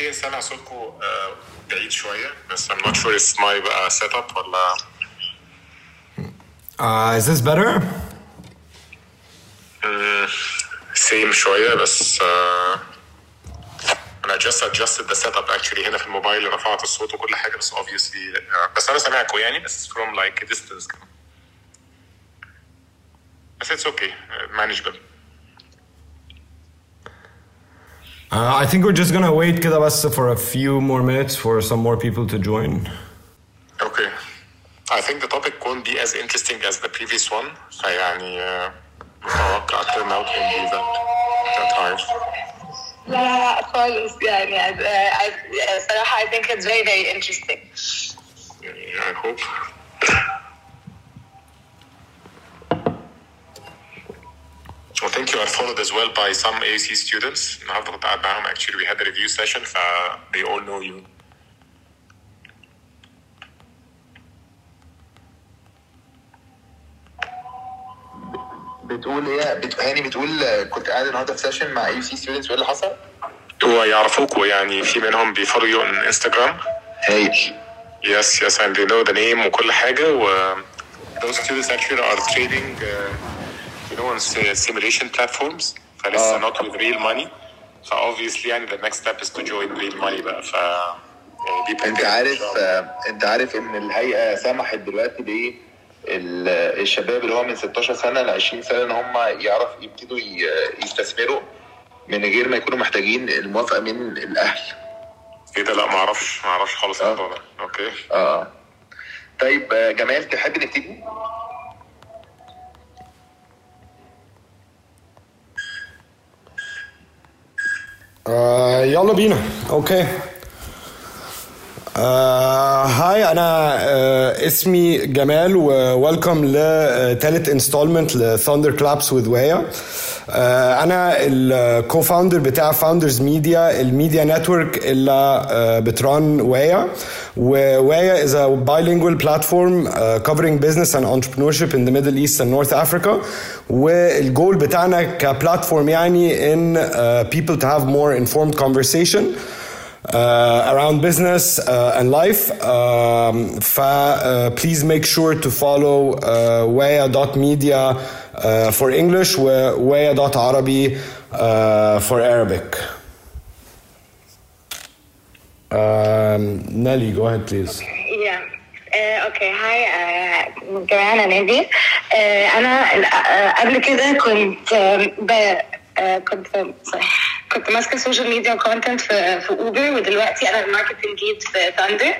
okay سامع صوتكم آه، بعيد شوية بس I'm not sure it's my بقى setup ولا Uh, is this better? same شوية بس آه، أنا just adjusted the setup actually هنا في الموبايل رفعت الصوت وكل حاجة بس obviously آه، بس أنا سامعكم يعني بس from like a distance. بس it's okay uh, manageable Uh, I think we're just gonna wait كده بس for a few more minutes for some more people to join. Okay. I think the topic won't be as interesting as the previous one. فيعني آه، متوقع turnout won't be that, that high. لا لا خالص يعني I- I- صراحة I think it's very very interesting. I hope. I think you are followed as well by some AUC students. النهارده كنت قاعد معاهم actually we had a review session ف they all know you. بتقول إيه بت... هاني بتقول آه، كنت قاعد النهارده في session مع AUC students وايه اللي حصل؟ ويعرفوكوا يعني في منهم بي follow you on Instagram. هايل Yes, yes, and they know the name وكل حاجة و those students actually are trading uh, si- simulation platforms فلسه آه. not with real money ف obviously يعني the next step is to join real money بقى ف be انت عارف. آه، انت عارف إن الهيئة سمحت دلوقتي بإيه ال- الشباب اللي هو من 16 سنة ل 20 سنة إن هم يعرف يبتدوا يستثمروا من غير ما يكونوا محتاجين الموافقة من الأهل إيه ده لا ما أعرفش ما أعرفش خالص آه. الموضوع ده أوكي آه طيب آه، جمال تحب نبتدي؟ Uh, يلا بينا okay آه hi أنا آه اسمي جمال و welcome لثالث installment ل Thndr Claps with ya آه أنا ال co-founder بتاع Founders Media ال media network اللي آه بتران ويا وويا is a bilingual platform uh, covering business and entrepreneurship in the Middle East and North Africa. والجول بتاعنا كبلاتفورم يعني uh, people to have more informed conversation. around business uh, and life. Um, ف, uh, please make sure to follow uh, waya.media uh, for English و waya.arabi uh, for Arabic. Um, Nelly, go ahead, please. Yeah. آه، اوكي هاي آه، جماعة انا نادي آه، انا آه، قبل كده كنت آه، ب... آه، كنت sorry. كنت ماسكة social media content في في Uber ودلوقتي أنا ال marketing lead في Thndr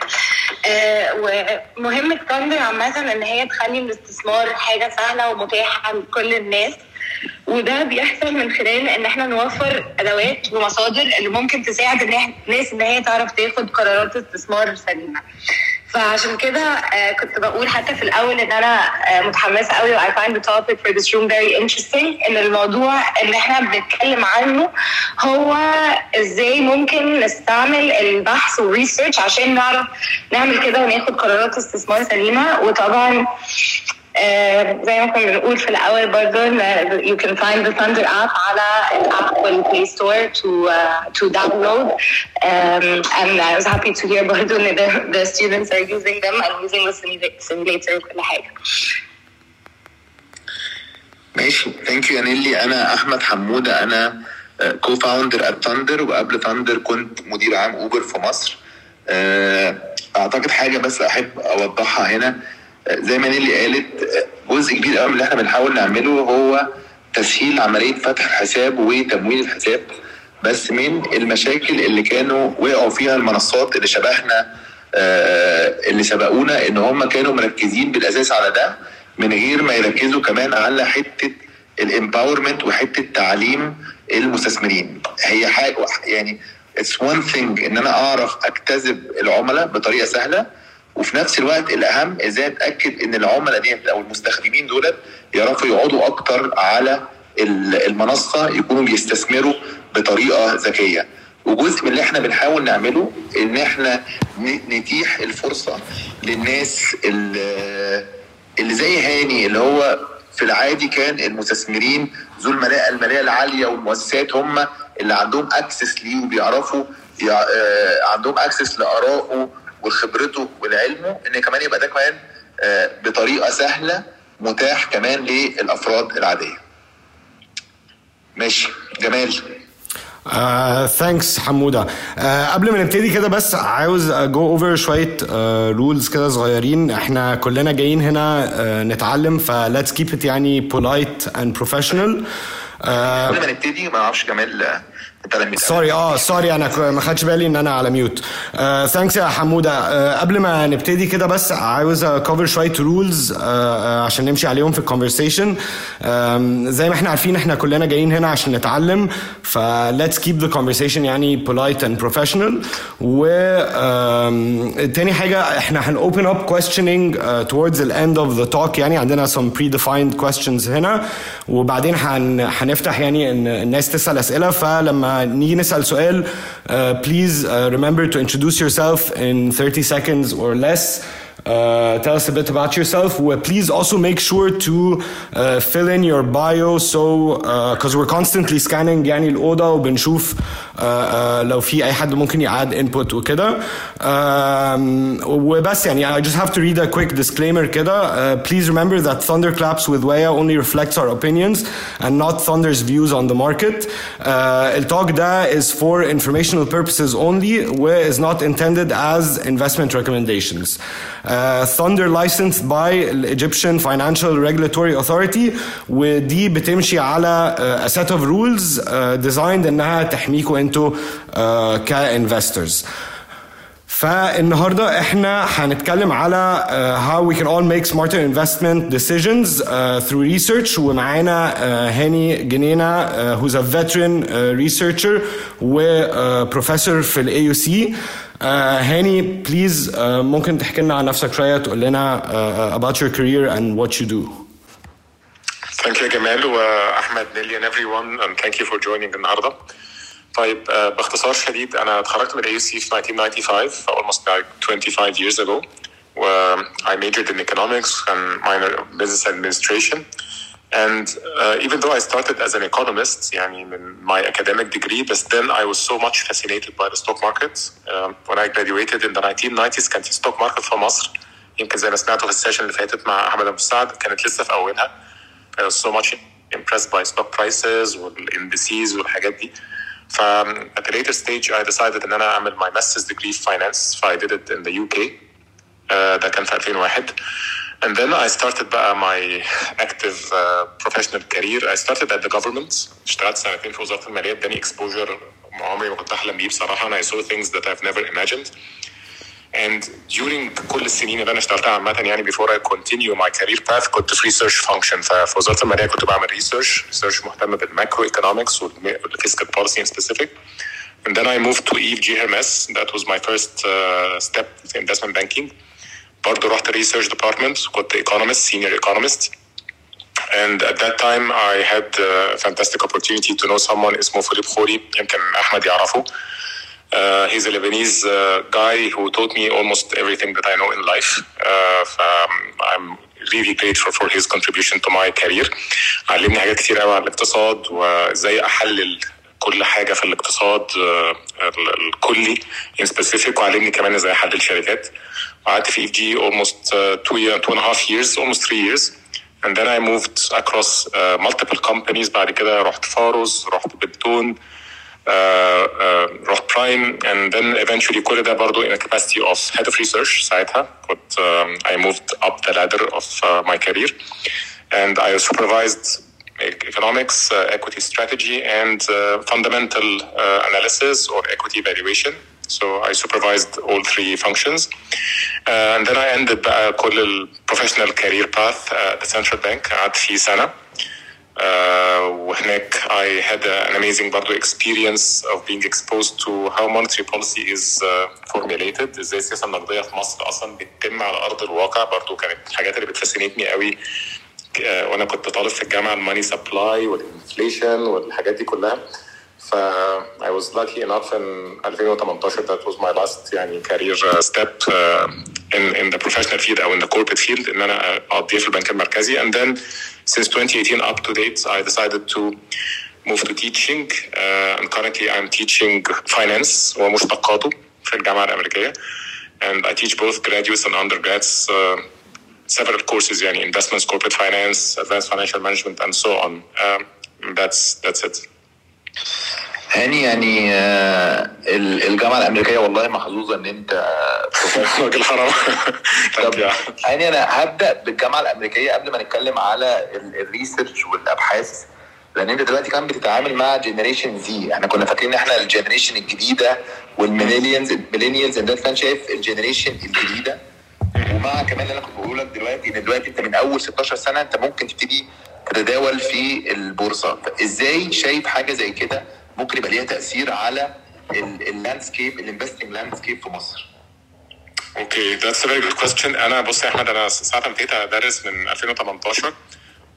ومهمه Thndr عامة إن هي تخلي الاستثمار حاجة سهلة ومتاحة لكل الناس. وده بيحصل من خلال إن إحنا نوفر أدوات ومصادر اللي ممكن تساعد الناس إن هي تعرف تاخد قرارات استثمار سليمة. فعشان كده آه، كنت بقول حتى في الأول إن أنا آه، متحمسة قوي I find the topic for this room very interesting إن الموضوع اللي إحنا بنتكلم عنه هو إزاي ممكن نستعمل البحث والريسيرش عشان نعرف نعمل كده وناخد قرارات استثمار سليمة. وطبعا زي ما كنا بنقول في الأول برضه you can find the Thndr app على ال App وال Play Store to uh, to download. Um, and I was happy to hear برضه إن the, the students are using them and using the simula- simulator وكل حاجة. ماشي. thank you يا نيلي. أنا أحمد حمودة. أنا co-founder at Thndr وقبل Thndr كنت مدير عام Uber في مصر. آه، أعتقد حاجة بس أحب أوضحها هنا. آه، زي ما نيلي قالت جزء كبير قوي من اللي إحنا بنحاول نعمله هو تسهيل عملية فتح الحساب وتمويل الحساب بس من المشاكل اللي كانوا وقعوا فيها المنصات اللي شبهنا آه، اللي سبقونا إن هم كانوا مركزين بالأساس على ده من غير ما يركزوا كمان على حتة الامباورمنت وحتة تعليم المستثمرين. هي حاجة يعني it's one thing إن أنا أعرف اجتذب العملاء بطريقة سهلة وفي نفس الوقت الأهم إزاي اتاكد إن العملاء ديت أو المستخدمين دولت يعرفوا يقعدوا أكتر على ال- المنصة يكونوا بيستثمروا بطريقة ذكية. وجزء من اللي إحنا بنحاول نعمله إن إحنا نتيح الفرصة للناس اللي اللي زي هاني اللي هو في العادي كان المستثمرين ذو الملاءه المالية العالية والمؤسسات هم اللي عندهم access ليه وبيعرفوا يع- آه، عندهم access لآرائه وخبرته ولعلمه إن كمان يبقى ده كمان آه، بطريقة سهلة متاح كمان للأفراد العادية. ماشي. جمال. thanks حمودة. آه قبل ما نبتدي كده بس عاوز go over شوية rules كده صغيرين. إحنا كلنا جايين هنا آه نتعلم ف let's keep it يعني and professional. آه قبل ما نبتدي ما أعرفش جمال آه، sorry آه sorry أنا ما خدش بالي إن أنا على mute thanks يا حمودة. آه قبل ما نبتدي كده بس عاوز cover شوية rules عشان نمشي عليهم في ال conversation زي ما إحنا عارفين إحنا كلنا جايين هنا عشان نتعلم. ف let's keep the conversation يعني polite and professional. و تاني حاجة إحنا هن open up questioning uh, towards the end of the talk. يعني عندنا some predefined questions هنا. وبعدين هن هنفتح يعني إن الناس تسأل أسئلة. فلما Uh, uh, please uh, remember to introduce yourself in 30 seconds or less. Uh, tell us a bit about yourself. Well, please also make sure to uh, fill in your bio so because we're constantly scanning يعني الأوضة وبنشوف uh, uh, لو في أي حد ممكن يعاد input وكده. Um, وبس يعني I just have to read a quick disclaimer كده. Uh, please remember that Thunderclaps with Waya only reflects our opinions and not Thunder's views on the market. Uh, التالك ده is for informational purposes only و is not intended as investment recommendations. Uh, Thunder licensed by the Egyptian Financial Regulatory Authority ودي بتمشي على uh, a set of rules uh, designed انها تحميكوا أنتوا uh, كinvestors. فالنهارده احنا هنتكلم على uh, how we can all make smarter investment decisions uh, through research ومعانا uh, هاني جنينه uh, who's a veteran uh, researcher و uh, professor في الاي UC uh, هاني please uh, ممكن تحكي لنا عن نفسك شويه تقول لنا uh, about your career and what you do Thank you جمال واحمد نيلي and everyone and thank you for joining النهارده. طيب آه، باختصار شديد أنا اتخرجت من ال AUC في 1995 ف almost like 25 years ago و I majored in economics and minor business administration and uh, even though I started as an economist يعني من my academic degree but then I was so much fascinated by the stock market um, when I graduated in the 1990s كان في stock market في مصر يمكن زي ما سمعتوا في السيشن اللي فاتت مع احمد ابو سعد كانت لسه في اولها I was so much impressed by stock prices والindices والحاجات دي. ف at a later stage I decided ان انا اعمل my master's degree في finance ف I did it in the UK uh, ده كان في 2001 and then I started بقى my active uh, professional career I started at the government اشتغلت سنتين في وزارة المالية اداني exposure عمري ما كنت احلم بيه بصراحة and I saw things that I've never imagined and during كل السنين اللي انا اشتغلتها عامه يعني before I continue my career path كنت في research function ففي وزاره الماليه كنت بعمل research research مهتم بالماكرو economics والفيسكال policy in specific and then I moved to EFG Hermes that was my first uh, step في investment banking برضه رحت research department كنت economist senior economist and at that time I had a fantastic opportunity to know someone اسمه فيليب خوري يمكن احمد يعرفه Uh, he's a Lebanese uh, guy who taught me almost everything that I know in life. Uh, ف- um, I'm really grateful for his contribution to my career. علمني حاجات كتير قوي عن الاقتصاد وازاي احلل كل حاجه في الاقتصاد uh, ال- الكلي in specific وعلمني كمان ازاي احلل شركات. قعدت في اف جي almost uh, two, year, two and a half years, almost three years. And then I moved across uh, multiple companies بعد كده رحت فاروز رحت بنتون uh, uh, رحت برايم and then eventually كل ده برضو in a capacity of head of research ساعتها كنت um, I moved up the ladder of uh, my career and I supervised economics, uh, equity strategy and uh, fundamental uh, analysis or equity valuation so I supervised all three functions uh, and then I ended بقى كل ال professional career path at the central bank قعدت فيه سنة Uh, وهناك I had an amazing برضو experience of being exposed to how monetary policy is uh, formulated. إزاي السياسة النقدية في مصر أصلا بتتم على أرض الواقع. برضو كانت الحاجات اللي بتفاسينيتني قوي. Uh, وأنا كنت طالب في الجامعة الماني سبلاي والانفليشن والحاجات دي كلها. ف I was lucky enough in 2018 that was my last يعني career uh, step uh, in in the professional field أو in the corporate field. إن أنا اقضيها في البنك المركزي. And then since 2018 up to date I decided to moved to teaching uh, and currently I'm teaching finance ومشتقاته في الجامعة الأمريكية and I teach both graduates and undergrads uh, several courses يعني investments, corporate finance, advanced financial management and so on. Um, that's that's it. هاني يعني آه، ال- الجامعة الأمريكية والله محظوظة إن أنت راجل حرام طب. هاني أنا هبدأ بالجامعة الأمريكية قبل ما نتكلم على ال- ال research والأبحاث. لأن أنت دلوقتي كمان بتتعامل مع generation زي إحنا كنا فاكرين إن إحنا ال generation الجديدة وال millennials ال millennials انت كان شايف ال generation الجديدة. ومع كمان اللي أنا كنت بقوله لك دلوقتي إن دلوقتي أنت من أول 16 سنة أنت ممكن تبتدي تتداول في البورصة. إزاي شايف حاجة زي كده؟ ممكن يبقى ليها تأثير على ال landscape ال investing landscape في مصر. Okay that's a very good question. أنا بص يا أحمد أنا ساعة ما ابتديت أدرس من 2018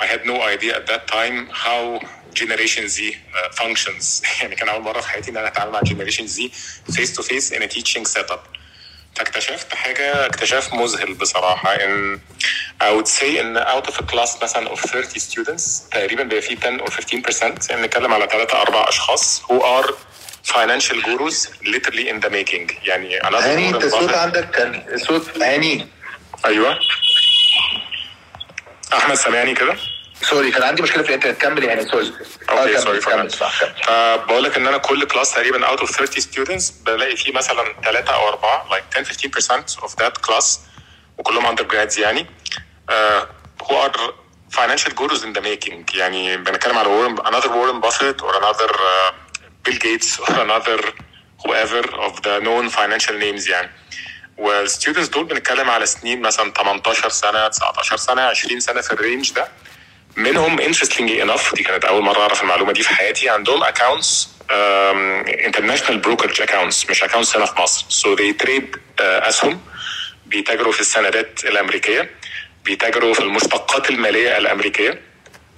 I had no idea at that time how Generation Z uh, functions. يعني كان أول مرة في حياتي إن أنا أتعامل مع Generation Z face to face in a teaching setup. فاكتشفت حاجة اكتشاف مذهل بصراحة إن I would say إن out of a class مثلا of 30 students تقريبا بيبقى فيه 10 or 15% يعني نتكلم على ثلاثة أربع أشخاص who are financial gurus literally in the making. يعني another هاني أنت الصوت عندك كان الصوت هاني. أيوه. أحمد سامعني كده؟ sorry كان عندي مشكلة في الإنترنت. كمل يعني سوري. okay كمل، sorry كمل. صح كمل فبقول لك إن أنا كل class تقريبا out of 30 students بلاقي فيه مثلا ثلاثة أو أربعة like 10 15% of that class وكلهم undergrads يعني. uh, who are financial gurus in the making. يعني بنتكلم على Warren, another Warren Buffett or another uh, Bill Gates or another whoever of the known financial names يعني. وال students دول بنتكلم على سنين مثلا 18 سنة 19 سنة 20 سنة في ال range ده. منهم interestingly enough دي كانت أول مرة أعرف المعلومة دي في حياتي عندهم um, international brokerage accounts مش accounts هنا في مصر. They trade uh, أسهم. بيتاجروا في السندات الأمريكية. بيتاجروا في المشتقات المالية الأمريكية.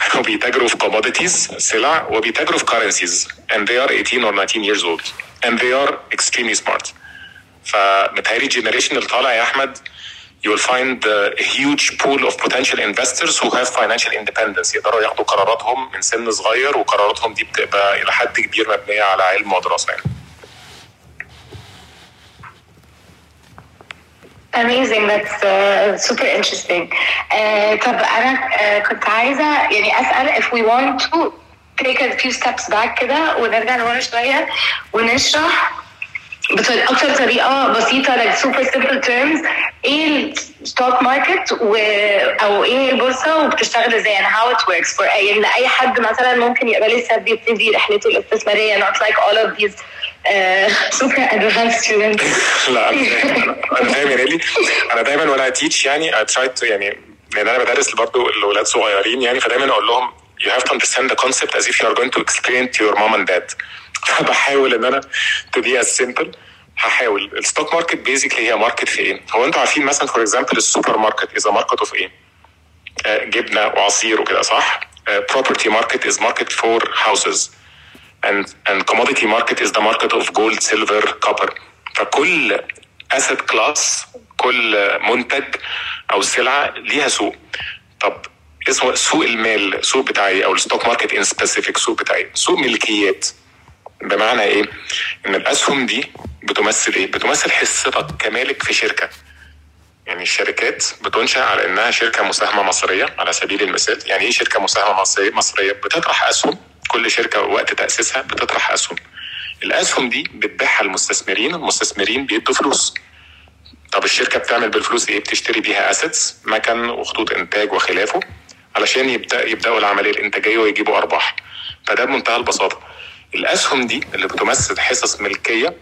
وبيتاجروا في commodities سلع. وبيتاجروا في currencies. And they are 18 or 19 years old. And they are extremely smart. فمتهيألي الجنريشن اللي طالع يا أحمد you will find uh, a huge pool of potential investors who have financial independence يقدروا ياخدوا قراراتهم من سن صغير وقراراتهم دي بتبقى إلى حد كبير مبنيه على علم ودراسه يعني. Amazing that's uh, super interesting uh, طب أنا uh, كنت عايزة يعني أسأل if we want to take a few steps back كده ونرجع لورا شوية ونشرح بطريقة أكتر طريقة بسيطة like super simple terms إيه ال stock market و... أو إيه البورصة وبتشتغل إزاي؟ and how it works. For يعني لأي حد مثلا ممكن يبقى لسه بيبتدي رحلته الاستثمارية. Not like all of these super advanced students. لا أنا فاهم يا أنا دايما وأنا teach يعني I try to يعني لأن أنا بدرس برضه الاولاد صغيرين يعني فدايما أقول لهم you have to understand the concept as if you are going to explain to your mom and dad. فبحاول إن أنا to be as simple. هحاول. ال stock market basically هي market في إيه؟ هو أنتوا عارفين مثلا for example السوبر ماركت is market of إيه؟ آه، جبنة وعصير وكده صح؟ property market is market for houses. And and commodity market is the market of gold silver copper. فكل asset class كل منتج أو سلعة ليها سوق. طب اسمه سوق المال سوق بتاعي أو ال stock market in specific سوق بتاعي. سوق ملكيات. بمعنى إيه؟ إن الأسهم دي بتمثل إيه؟ بتمثل حصتك كمالك في شركة. يعني الشركات بتنشأ على إنها شركة مساهمة مصرية على سبيل المثال. يعني إيه شركة مساهمة مصرية؟ مصرية بتطرح أسهم. كل شركة وقت تأسيسها بتطرح أسهم. الأسهم دي بتبيعها المستثمرين. المستثمرين بيدوا فلوس. طب الشركة بتعمل بالفلوس إيه؟ بتشتري بيها اسيتس مكن وخطوط إنتاج وخلافه علشان يبدا يبدأوا العملية الإنتاجية ويجيبوا أرباح. فده بمنتهى البساطة. الأسهم دي اللي بتمثل حصص ملكية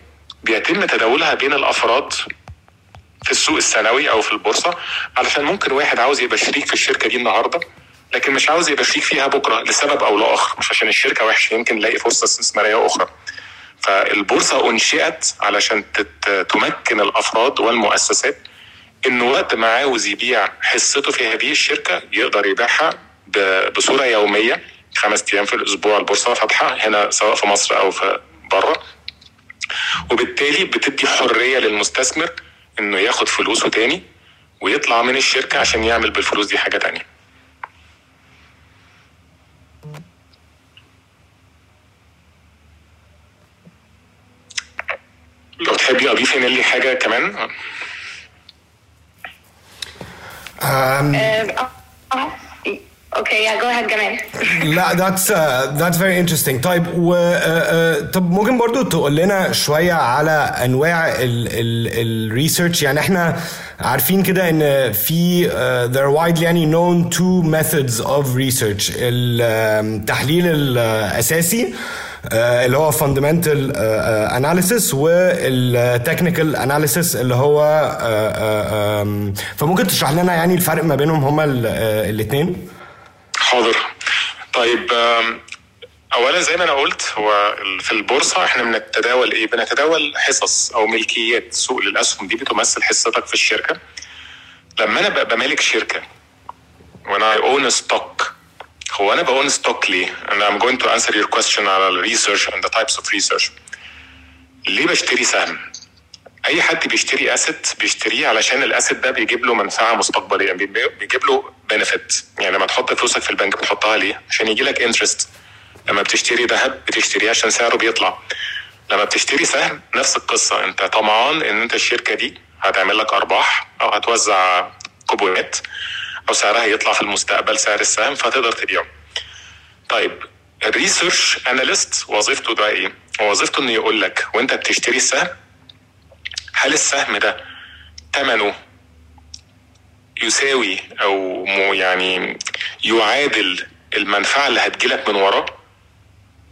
بيتم تداولها بين الأفراد في السوق السنوي أو في البورصة علشان ممكن واحد عاوز يبقى شريك في الشركة دي النهارده لكن مش عاوز يبقى شريك فيها بكرة لسبب أو لآخر مش عشان الشركة وحشة يمكن يلاقي فرصة استثمارية أخرى. فالبورصة أنشئت علشان تمكن الأفراد والمؤسسات انه وقت ما عاوز يبيع حصته في هذه الشركة يقدر يبيعها بصورة يومية خمس أيام في الأسبوع البورصة فاتحه هنا سواء في مصر أو في بره وبالتالي بتدي حرية للمستثمر إنه ياخد فلوسه تاني ويطلع من الشركة عشان يعمل بالفلوس دي حاجة تانية. لو تحبي أضيف هنا لي حاجة كمان؟ okay يا جو جمال لا uh, that's very interesting. طيب و uh, uh, طب ممكن برضو تقول لنا شوية على أنواع ال research يعني إحنا عارفين كده إن في uh, there are widely يعني known two methods of research. التحليل الأساسي uh, اللي هو fundamental uh, analysis وال technical analysis اللي هو um, فممكن تشرح لنا يعني الفرق ما بينهم هما الاثنين؟ حاضر. طيب اولا زي ما أنا قلت هو في البورصة إحنا بنتداول إيه؟ بنتداول حصص أو ملكيات سوق للأسهم. دي بتمثل حصتك في الشركة. لما أنا ببقى مالك شركة وأنا own stock هو أنا ب own stock ليه؟ أنا I'm going to answer your question على ال research and the types of research. ليه بشتري سهم؟ أي حد بيشتري asset بيشتريه علشان ال asset ده بيجيب له منفعة مستقبلية بي- بيجيب له benefit يعني لما تحط فلوسك في البنك بتحطها ليه عشان يجي لك interest لما بتشتري ذهب بتشتريه عشان سعره بيطلع. لما بتشتري سهم نفس القصة. انت طمعان ان انت الشركة دي هتعمل لك أرباح أو هتوزع كوبونات أو سعرها يطلع في المستقبل سعر السهم فتقدر تبيعه. طيب ال research analyst وظيفته ده إيه؟ وظيفته إنه يقول لك وأنت بتشتري السهم هل السهم ده ثمنه يساوي أو يعني يعادل المنفعة اللي هتجيلك من وراه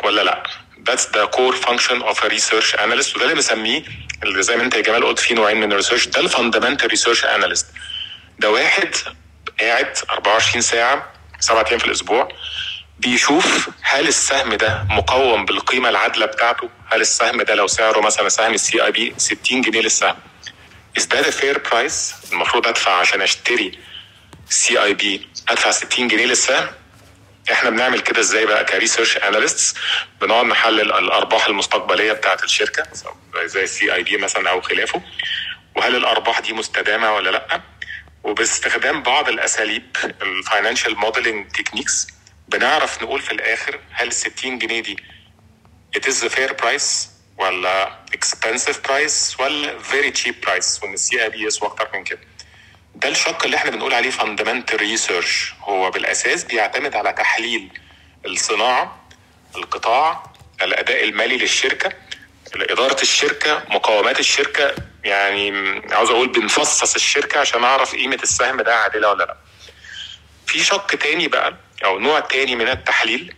ولا لأ؟ That's the core function of a research analyst وده اللي بنسميه اللي زي ما أنت يا جمال قلت في نوعين من ال research ده ال fundamental research analyst ده واحد قاعد 24 ساعة سبعة أيام في الأسبوع بيشوف هل السهم ده مقوم بالقيمة العادلة بتاعته؟ هل السهم ده لو سعره مثلا سهم ال CIB 60 جنيه للسهم. That a fair price? المفروض أدفع عشان أشتري CIB أدفع 60 جنيه للسهم إحنا بنعمل كده إزاي بقى؟ ك research analyst بنقعد نحلل الأرباح المستقبلية بتاعت الشركة زي ال CIB مثلا أو خلافه. وهل الأرباح دي مستدامة ولا لأ؟ وباستخدام بعض الأساليب ال financial modeling techniques بنعرف نقول في الآخر هل ال 60 جنيه دي it is a fair price ولا expensive price ولا very cheap price وإن السي اي بي يسوى أكتر من كده. ده الشق اللي إحنا بنقول عليه fundamental research. هو بالأساس بيعتمد على تحليل الصناعة القطاع الأداء المالي للشركة إدارة الشركة مقومات الشركة. يعني عاوز أقول بنفصص الشركة عشان أعرف قيمة السهم ده عادلة ولا لأ. في شق تاني بقى أو نوع تاني من التحليل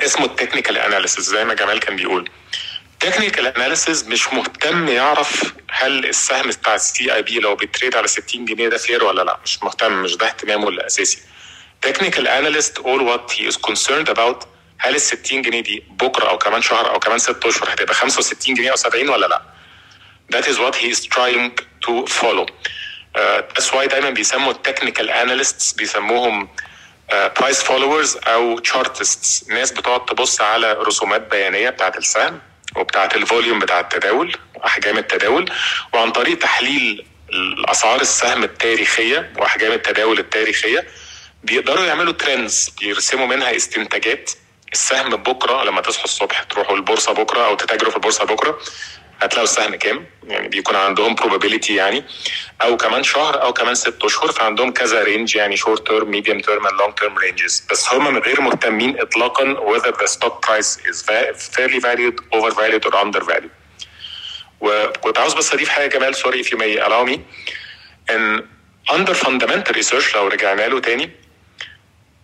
اسمه ال technical analysis زي ما جمال كان بيقول. technical analysis مش مهتم يعرف هل السهم بتاع ال CIB لو بي trade على 60 جنيه ده fair ولا لا. مش مهتم مش ده اهتمامه الأساسي. Technical analyst all what he is concerned about هل ال 60 جنيه دي بكرة أو كمان شهر أو كمان ست أشهر هتبقى 65 جنيه أو 70 ولا لا؟ That is what he is trying to follow. Uh, that's why دايما بيسموا ال technical analysts بيسموهم price uh, followers أو chartists ناس بتقعد تبص على رسومات بيانية بتاعت السهم. وبتاعت ال volume بتاع التداول أحجام التداول وعن طريق تحليل الأسعار السهم التاريخية وأحجام التداول التاريخية بيقدروا يعملوا trends يرسموا منها استنتاجات. السهم بكرة لما تصحوا الصبح تروحوا البورصة بكرة أو تتاجروا في البورصة بكرة هتلاقوا السهم كام؟ يعني بيكون عندهم probability يعني أو كمان شهر أو كمان ست أشهر فعندهم كذا range يعني short term medium term and long term ranges بس هم غير مهتمين اطلاقا whether the stock price is fairly valued overvalued or undervalued. وكنت عاوز بس أضيف حاجة جمال sorry may allow me. ان under fundamental research لو رجعنا له تاني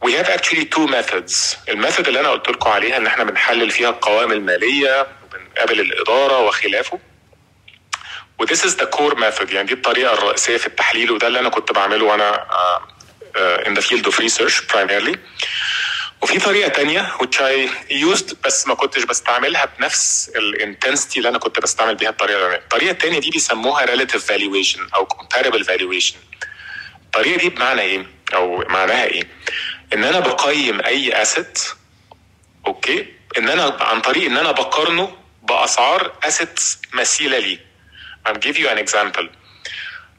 we have actually two methods. ال method اللي أنا قلت لكم عليها إن إحنا بنحلل فيها القوائم المالية وبنقابل الإدارة وخلافه. و this is the core method. يعني دي الطريقة الرئيسية في التحليل وده اللي أنا كنت بعمله وأنا uh, uh, in the field of research primarily. وفي طريقة تانية which I used بس ما كنتش بستعملها بنفس ال intensity اللي أنا كنت بستعمل بيها الطريقة الاولانيه الطريقة التانية دي بيسموها relative valuation أو comparable valuation. الطريقة دي بمعنى إيه؟ أو معناها إيه؟ إن أنا بقيم أي asset okay إن أنا عن طريق إن أنا بقارنه بأسعار asset مثيلة ليه I'll give you an example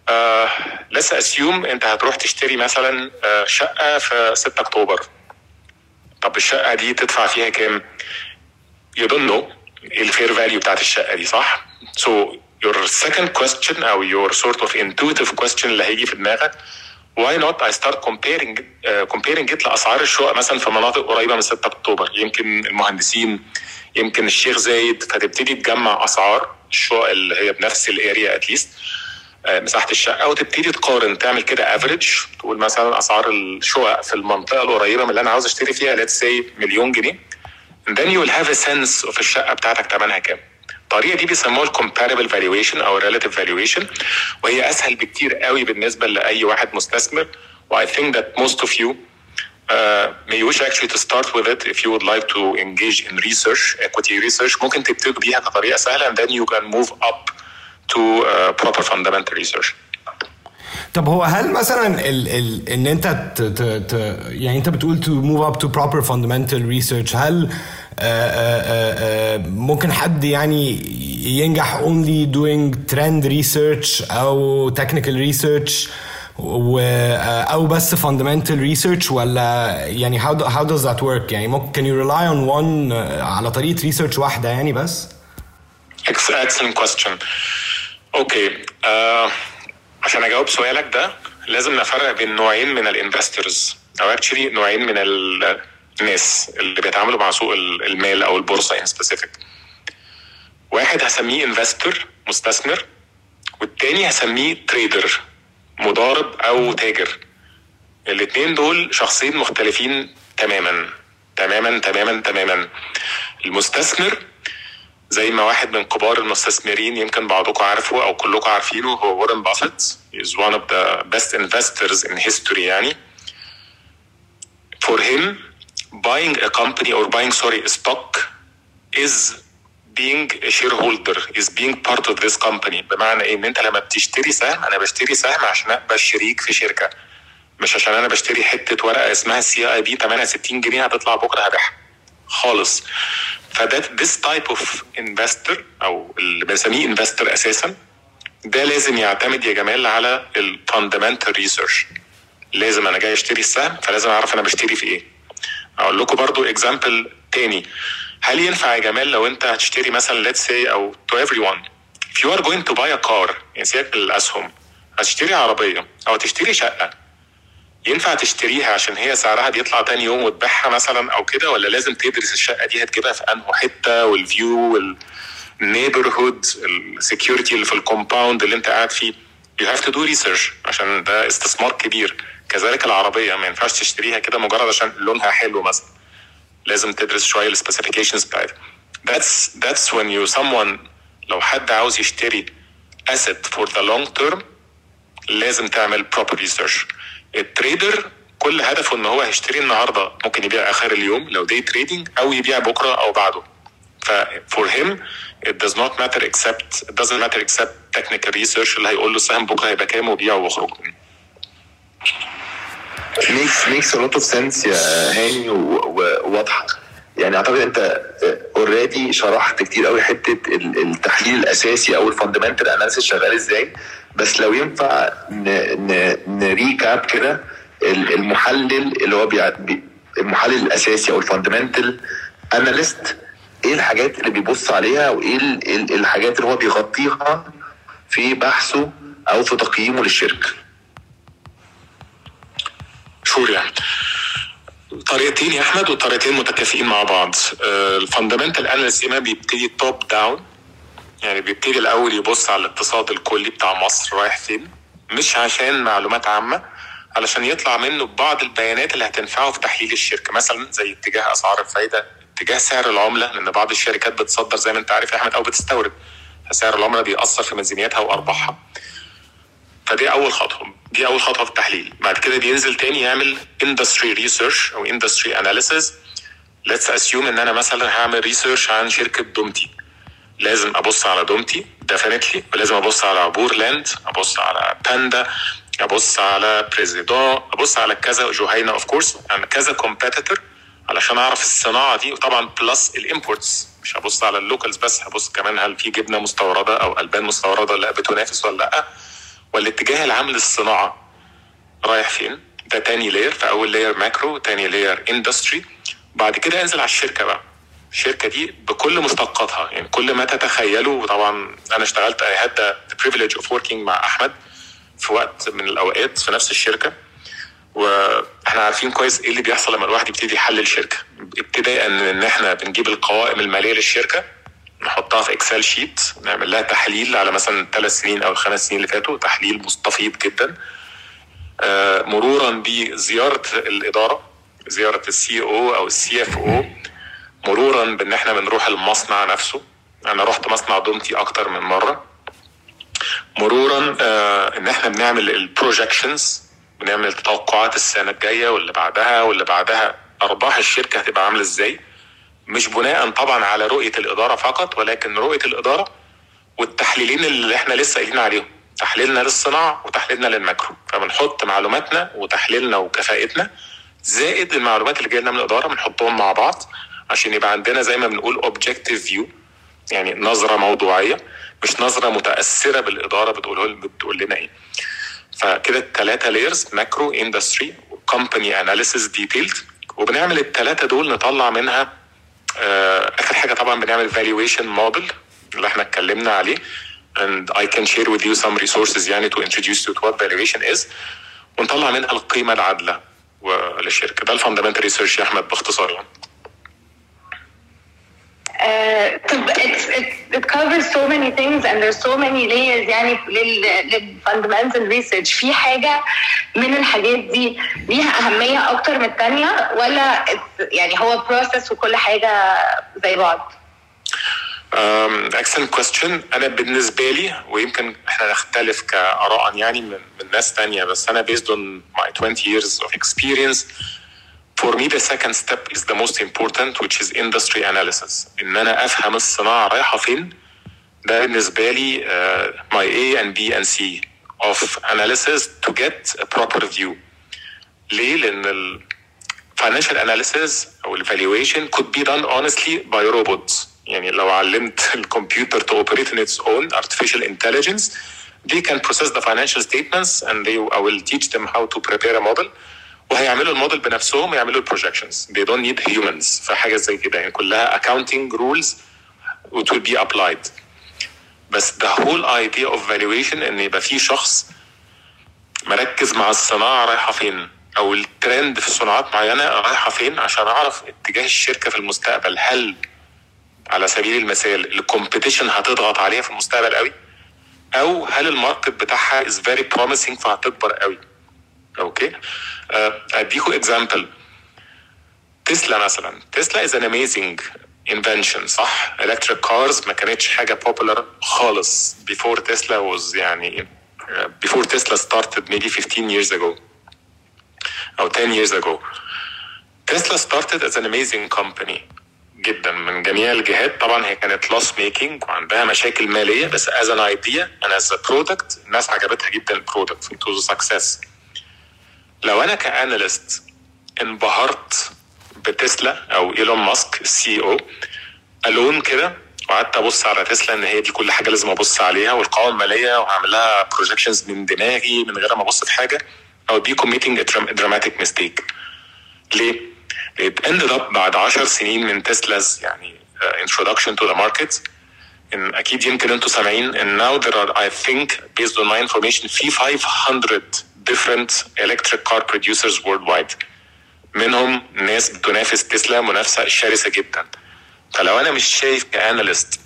uh, let's assume أنت هتروح تشتري مثلا uh, شقة في 6 أكتوبر طب الشقة دي تدفع فيها كام؟ you don't know ال fair value بتاعت الشقة دي صح؟ so your second question أو your sort of intuitive question اللي هيجي في دماغك not I start comparing uh, comparing it لأسعار الشقق مثلا في مناطق قريبة من 6 أكتوبر. يمكن المهندسين يمكن الشيخ زايد. فتبتدي تجمع أسعار الشقق اللي هي بنفس ال area at least مساحة الشقة وتبتدي تقارن تعمل كده average تقول مثلا أسعار الشقق في المنطقة القريبة من اللي أنا عاوز أشتري فيها let's say مليون جنيه. Then you will have a sense of الشقة بتاعتك ثمنها كام. الطريقة دي بيسموها ال comparable valuation أو ال relative valuation وهي أسهل بكتير قوي بالنسبة لأي واحد مستثمر و I think that most of you may wish actually to start with it if you would like to engage in research equity research ممكن تبتدي بيها كطريقة سهلة and then you can move up to proper fundamental research طب هو هل مثلا ال ال إن أنت ت ت ت يعني أنت بتقول to move up to proper fundamental research هل ممكن حد يعني ينجح only doing trend research أو technical research و أو بس fundamental research ولا يعني how, do, how does that work يعني ممكن can you rely on one على طريقه research واحدة يعني بس excellent question okay uh, عشان اجاوب سؤالك ده لازم نفرق بين نوعين من ال investors أو actually نوعين من الناس اللي بيتعاملوا مع سوق المال أو البورصة in specific واحد هسميه investor مستثمر والتاني هسميه trader مضارب أو تاجر. الاثنين دول شخصين مختلفين تماما. تماما تماما تماما. المستثمر زي ما واحد من كبار المستثمرين يمكن بعضكم عارفه أو كلكم عارفينه هو وارن بافيت is one of the best investors in history يعني. For him buying a company or buying sorry a stock is being a shareholder is being part of this company. بمعنى إيه؟ إن أنت لما بتشتري سهم أنا بشتري سهم عشان ابقى شريك في شركة. مش عشان أنا بشتري حتة ورقة اسمها CIB 68 جنيه هتطلع بكرة هبيعها. خالص. فده this type of investor أو اللي بنسميه investor أساسا ده لازم يعتمد يا جمال على ال fundamental research لازم أنا جاي أشتري السهم فلازم أعرف أنا بشتري في إيه. أقول لكم برضو example تاني. هل ينفع يا جمال لو أنت هتشتري مثلا let's say أو to everyone. If you are going to buy a car يعني سيبك الأسهم هتشتري عربية أو تشتري شقة. ينفع تشتريها عشان هي سعرها بيطلع تاني يوم وتبيعها مثلا أو كده ولا لازم تدرس الشقة دي هتجيبها في انه حتة وال view وال neighborhood ال security اللي في ال compound اللي أنت قاعد فيه؟ You have to do research عشان ده استثمار كبير. كذلك العربية ما ينفعش تشتريها كده مجرد عشان لونها حلو مثلا. لازم تدرس شوية ال specifications بتاعتها. That's that's when you someone لو حد عاوز يشتري asset for the long term لازم تعمل proper research. ال trader كل هدفه إن هو هيشتري النهارده ممكن يبيع آخر اليوم لو day trading أو يبيع بكرة أو بعده. ف for him it does not matter except it doesn't matter except technical research اللي هيقول له السهم بكرة هيبقى كام وبيعه واخرج makes a lot of sense يا هاني وواضحة. يعني أعتقد أنت already شرحت كتير قوي حتة التحليل الأساسي أو ال fundamental analysis شغال إزاي. بس لو ينفع ن recap كده المحلل اللي هو المحلل الأساسي أو ال fundamental analyst إيه الحاجات اللي بيبص عليها وإيه الحاجات اللي هو بيغطيها في بحثه أو في تقييمه للشركة؟ sure يعني طريقتين يا احمد وطريقتين متكافئين مع بعض. ال fundamental analysis ما بيبتدي top down يعني بيبتدي الأول يبص على الاقتصاد الكلي بتاع مصر رايح فين مش عشان معلومات عامة علشان يطلع منه بعض البيانات اللي هتنفعه في تحليل الشركة. مثلا زي اتجاه أسعار الفايدة اتجاه سعر العملة لأن بعض الشركات بتصدر زي ما أنت عارف يا أحمد أو بتستورد. فسعر العملة بيأثر في ميزانيتها وأرباحها. فدي أول خطوة. دي أول خطوة في التحليل. بعد كده بينزل تاني يعمل industry research أو industry analysis let's assume إن أنا مثلا هعمل research عن شركة دومتي. لازم أبص على دومتي definitely ولازم أبص على عبور لاند أبص على باندا أبص على بريزيدون أبص على كذا جهينه of course يعني كذا competitor علشان أعرف الصناعة دي. وطبعا plus ال imports مش هبص على ال locals بس هبص كمان هل في جبنة مستوردة أو ألبان مستوردة لا بتنافس ولا لأ. والاتجاه العام للصناعة رايح فين؟ ده تاني layer فأول layer macro تاني layer industry بعد كده انزل على الشركة بقى. الشركة دي بكل مشتقاتها يعني كل ما تتخيله وطبعا أنا اشتغلت I had the privilege of working مع أحمد في وقت من الأوقات في نفس الشركة. وإحنا عارفين كويس إيه اللي بيحصل لما الواحد يبتدي يحلل شركة. ابتداء إن إحنا بنجيب القوائم المالية للشركة نحطها في Excel sheet نعمل لها تحليل على مثلا الثلاث سنين أو الخمس سنين اللي فاتوا تحليل مستفيض جدا. آه، مرورا بزيارة الإدارة زيارة ال CEO أو ال CFO مرورا بإن إحنا بنروح المصنع نفسه. أنا رحت مصنع دومتي أكتر من مرة. مرورا آه إن إحنا بنعمل ال projections بنعمل توقعات السنة الجاية واللي بعدها واللي بعدها أرباح الشركة هتبقى عاملة إزاي. مش بناء طبعا على رؤية الإدارة فقط ولكن رؤية الإدارة والتحليلين اللي إحنا لسه قايلين عليهم. تحليلنا للصناعة وتحليلنا لل macro. فبنحط معلوماتنا وتحليلنا وكفاءتنا زائد المعلومات اللي جاية لنا من الإدارة بنحطهم مع بعض عشان يبقى عندنا زي ما بنقول objective view يعني نظرة موضوعية مش نظرة متأثرة بالإدارة بتقول بتقول لنا إيه. فكده الثلاثه layers macro industry company analysis detailed وبنعمل الثلاثه دول نطلع منها آخر حاجة طبعا بنعمل valuation model اللي إحنا اتكلمنا عليه. And I can share with you some resources يعني to introduce you to what valuation is. ونطلع منها القيمة العادلة للشركة. ده ال fundamental research يا أحمد باختصار يعني. آه، طب it's, it, it covers so many things and there's so many layers يعني لل لل fundamental research في حاجة من الحاجات دي ليها أهمية أكتر من الثانية ولا it's- يعني هو process وكل حاجة زي بعض؟ excellent question أنا بالنسبة لي ويمكن إحنا نختلف كآراء يعني من, من ناس تانية بس أنا based on my 20 years of experience for me the second step is the most important which is industry analysis ان انا افهم الصناعه رايحه فين ده بالنسبه لي uh, my A and B and C of analysis to get a proper view ليه؟ لان ال financial analysis او evaluation could be done honestly by robots يعني لو علمت الكمبيوتر to operate in its own artificial intelligence they can process the financial statements and they I will teach them how to prepare a model وهيعملوا الموديل بنفسهم ويعملوا البروجكشنز they don't need humans. في حاجة زي كده. يعني كلها accounting rules which will be applied. بس the whole idea of valuation إن يبقى في شخص مركز مع الصناعة رايحة فين؟ أو الترند في صناعات معينة رايحة فين؟ عشان أعرف اتجاه الشركة في المستقبل. هل على سبيل المثال ال competition هتضغط عليها في المستقبل قوي؟ أو هل ال market بتاعها is very promising فهتكبر قوي؟ okay اديكوا example تسلا مثلا. تسلا is an amazing invention صح؟ electric cars ما كانتش حاجة popular خالص before تسلا was يعني before تسلا started maybe 15 years ago أو 10 years ago. تسلا started as an amazing company جدا من جميع الجهات. طبعا هي كانت loss making وعندها مشاكل مالية بس as an idea and as product الناس عجبتها جدا ال product took success لو أنا ك analyst انبهرت بتسلا أو إيلون ماسك ال CEO alone كده وقعدت أبص على تسلا إن هي دي كل حاجة لازم أبص عليها والقوائم المالية وهعمل لها projections من دماغي من غير ما أبص في حاجة I'll be committing dramatic mistake ليه؟ it ended up بعد 10 سنين من تسلا's يعني introduction to the market إن أكيد يمكن أنتوا سامعين إن now there are I think based on my information في 500 different electric car producers worldwide. منهم ناس بتنافس تسلا منافسة شرسة جدا. فلو أنا مش شايف ك analyst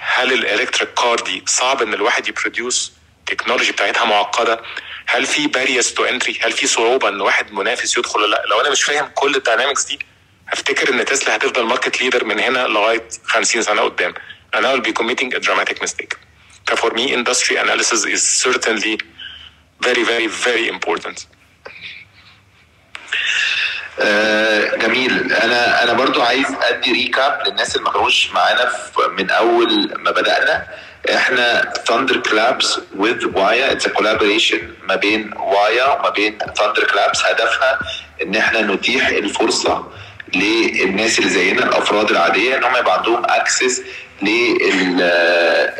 هل ال electric car دي صعب إن الواحد ي produce ال technology بتاعتها معقدة؟ هل في barriers to entry هل في صعوبة إن واحد منافس يدخل ولا لأ؟ لو أنا مش فاهم كل ال dynamics دي هفتكر إن تسلا هتفضل market leader من هنا لغاية 50 سنة قدام. I will be committing a dramatic mistake. For me, industry analysis is certainly very, very, very important. آه، جميل. أنا أنا برضو عايز أدي recap للناس اللي ما كانوش معانا من أول ما بدأنا. إحنا ثاندر كلابس with وايا it's collaboration ما بين وايا وما بين ثاندر كلابس هدفها إن إحنا نتيح الفرصة للناس اللي زينا الأفراد العادية إن هم يبقى عندهم access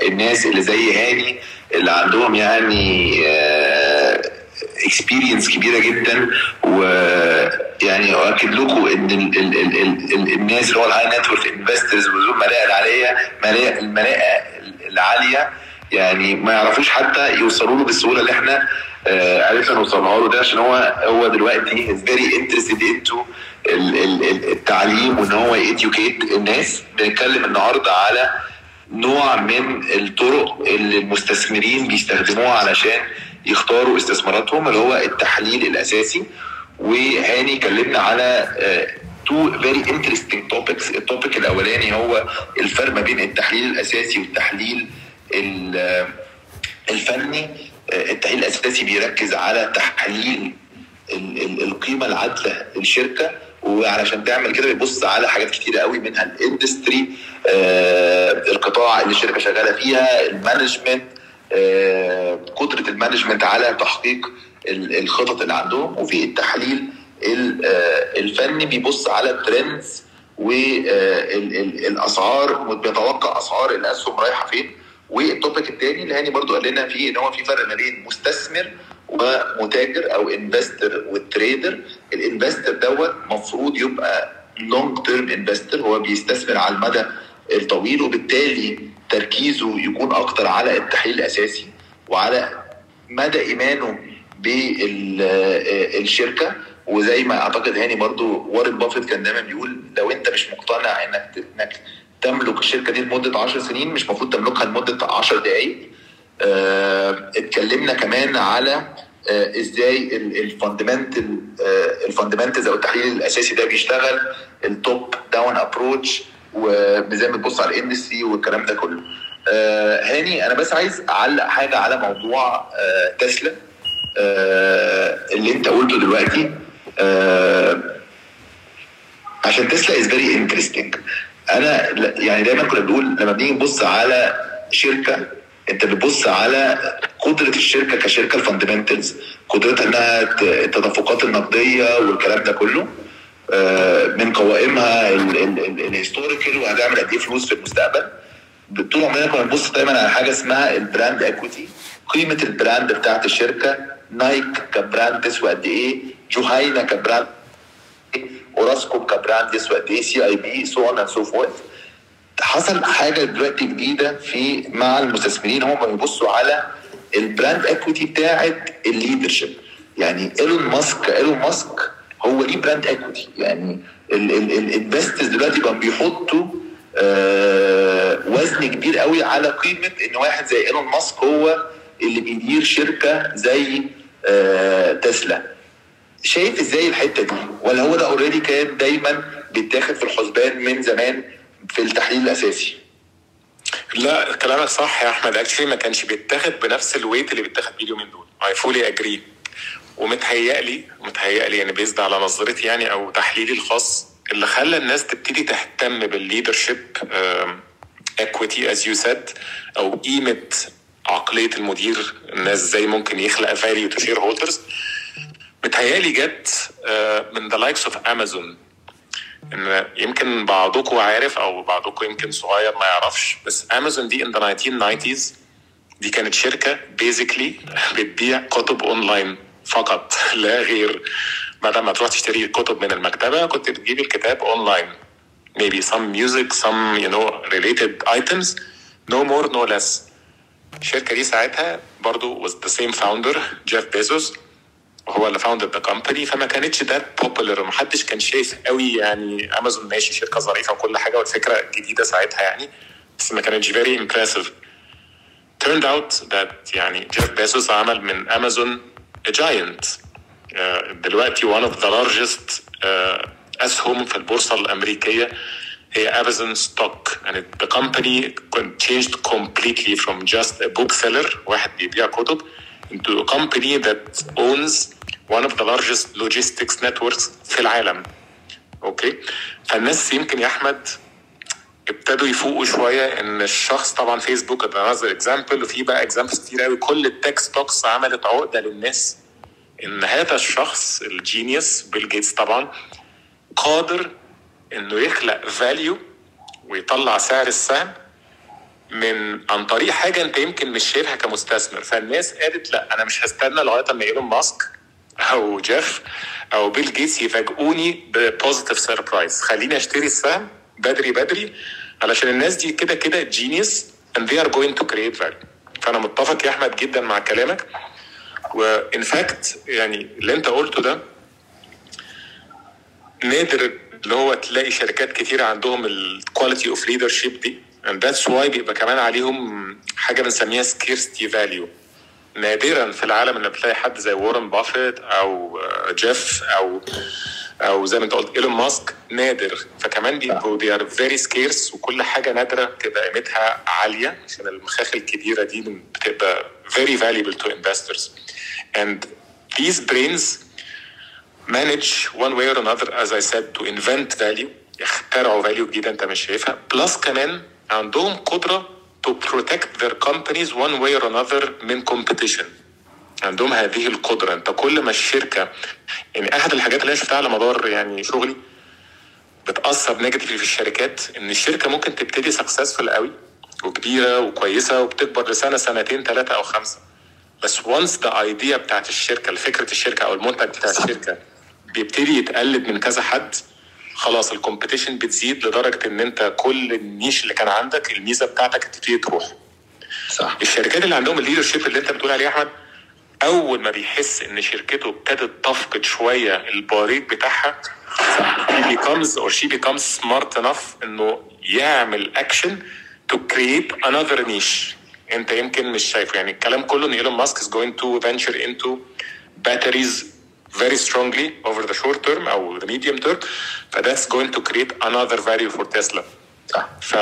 للناس اللي زي هاني اللي عندهم يعني آه، experience كبيرة جدا ويعني أؤكد لكم إن ال ال ال ال ال الناس اللي هو ال high net worth investors وذو الملاءه العالية ملاءة الملاءه العالية يعني ما يعرفوش حتى يوصلوا له بالسهولة اللي إحنا آه عرفنا نوصلها له ده عشان هو هو دلوقتي very interested into التعليم وإن هو ي educate الناس. بنتكلم النهارده على نوع من الطرق اللي المستثمرين بيستخدموها علشان يختاروا استثماراتهم اللي هو التحليل الأساسي. وهاني كلمنا على two very interesting topics ال topic الأولاني هو الفرق ما بين التحليل الأساسي والتحليل الفني. التحليل الأساسي بيركز على تحليل القيمة العادلة للشركة. وعلشان تعمل كده بيبص على حاجات كتيره قوي منها ال industry آه القطاع اللي الشركة شغالة فيها ال management آه قدرة ال management على تحقيق الخطط اللي عندهم. وفي التحليل الفني بيبص على ال trends والاسعار بيتوقع أسعار الاسهم رايحة فين. وال topic الثاني اللي هاني برضو قال لنا فيه إن هو في فرق ما بين مستثمر ومتاجر أو investor وال trader ال investor دوت مفروض يبقى long term investor هو بيستثمر على المدى الطويل وبالتالي تركيزه يكون أكتر على التحليل الاساسي وعلى مدى ايمانه بالشركة وزي ما اعتقد هاني برضو وارن بافيت كان دايما بيقول لو انت مش مقتنع انك انك تملك الشركة دي لمدة 10 سنين مش المفروض تملكها لمدة 10 دقائق اتكلمنا كمان على آه إزاي ال fundamental آه ال fundamentals أو التحليل الأساسي ده بيشتغل ال top down approach ما بتبص على ال industry والكلام ده كله. هاني أنا بس عايز أعلق حاجة على موضوع تسلا. اللي أنت قلته دلوقتي عشان تسلا is very interesting أنا يعني دايما كنا بنقول لما بنيجي نبص على شركة انت بتبص على قدرة الشركة كشركة ال fundamentals قدرتها إنها التدفقات النقدية والكلام ده كله من قوائمها ال historical وهتعمل قد إيه فلوس في المستقبل. طول عمرنا كنا بنبص دايما على حاجة اسمها ال brand equity قيمة ال brand بتاعت الشركة. نايك ك brand تسوى قد إيه؟ جهينة ك brand اوراسكوم ك brand يسوى قد إيه؟ CIB so on and so forth حصل حاجة دلوقتي جديدة في مع المستثمرين هم بيبصوا على ال brand equity بتاعت ال leadership. يعني إيلون ماسك إيلون ماسك هو ليه brand equity يعني ال investors دلوقتي بقوا بيحطوا آه وزن كبير قوي على قيمة إن واحد زي إيلون ماسك هو اللي بيدير شركة زي آه تسلا. شايف إزاي الحتة دي؟ ولا هو ده already كان دايما بيتاخد في الحسبان من زمان؟ في التحليل الأساسي. لا كلامك صح يا أحمد. actually ما كانش بيتاخد بنفس ال weight اللي بيتاخد بيه اليومين دول. I fully agree ومتهيألي متهيألي يعني بيزد على نظرتي يعني أو تحليلي الخاص اللي خلى الناس تبتدي تهتم بال leadership equity as you said أو قيمة عقلية المدير الناس إزاي ممكن يخلق value to shareholders متهيألي جت من the likes of امازون إن يمكن بعضكم عارف أو بعضكم يمكن صغير ما يعرفش بس امازون دي in the 1990s دي كانت شركة basically بتبيع كتب اونلاين فقط لا غير بدل ما تروح تشتري كتب من المكتبة كنت بتجيب الكتاب online maybe some music some you know related items. No more no less. الشركة دي ساعتها برضو was the same founder جيف بيزوس هو اللي founded the company فما كانتش that popular محدش كان شايف قوي يعني امازون ماشي شركة ظريفة وكل حاجة والفكرة جديدة ساعتها يعني بس ما كانتش very impressive turned out that يعني جيف بيزوس عمل من امازون giant دلوقتي one of the largest uh, اسهم في البورصة الأمريكية هي امازون stock and the company changed completely from just a bookseller واحد بيبيع كتب into a company that owns one of the largest logistics networks في العالم. أوكي فالناس يمكن يا أحمد ابتدوا يفوقوا شوية إن الشخص طبعا فيسبوك another example وفي بقى examples كتير قوي كل ال tech stocks عملت عقدة للناس إن هذا الشخص ال genius بيل جيتس طبعا قادر إنه يخلق value ويطلع سعر السهم من عن طريق حاجة انت يمكن مش شايفها كمستثمر. فالناس قالت لا أنا مش هستنى لغاية أما إيلون ماسك أو جيف أو بيل جيتس يفاجئوني ب positive surprise خليني أشتري السهم بدري بدري علشان الناس دي كده كده genius and they are going to create value. فأنا متفق يا أحمد جدا مع كلامك. و in fact يعني اللي أنت قلته ده نادر اللي هو تلاقي شركات كتيرة عندهم ال quality of leadership دي and that's why بيبقى كمان عليهم حاجة بنسميها scarcity value. نادرا في العالم إن بتلاقي حد زي وارن بافيت أو جيف أو أو زي ما أنت قلت ايلون ماسك نادر. فكمان بيبقوا they are very scarce وكل حاجة نادرة بتبقى قيمتها عالية. عشان المخاخ الكبيرة دي بتبقى very valuable to investors. And these brains manage one way or another as I said to invent value. يخترعوا value جديدة أنت مش شايفها. plus كمان عندهم قدرة to protect their companies one way or another من competition. عندهم هذه القدرة. انت كل ما الشركة يعني أحد الحاجات اللي أنا شفتها على مدار يعني شغلي بتأثر negatively في الشركات إن الشركة ممكن تبتدي successful قوي وكبيرة وكويسة وبتكبر لسنة سنتين ثلاثة أو خمسة. بس once the idea بتاعت الشركة فكرة الشركة أو المنتج بتاع الشركة بيبتدي يتقلد من كذا حد خلاص ال competition بتزيد لدرجة إن أنت كل ال niche اللي كان عندك الميزة بتاعتك تبتدي تروح. صح. الشركات اللي عندهم ال leadership اللي أنت بتقول عليه أحمد أول ما بيحس إن شركته ابتدت تفقد شوية البريق بتاعها he becomes or she becomes smart enough إنه يعمل action to create another niche. أنت يمكن مش شايفه يعني الكلام كله إن إيلون ماسك is going to venture into batteries very strongly over the short term أو the medium term ف that's going to create another value for Tesla. صح. ف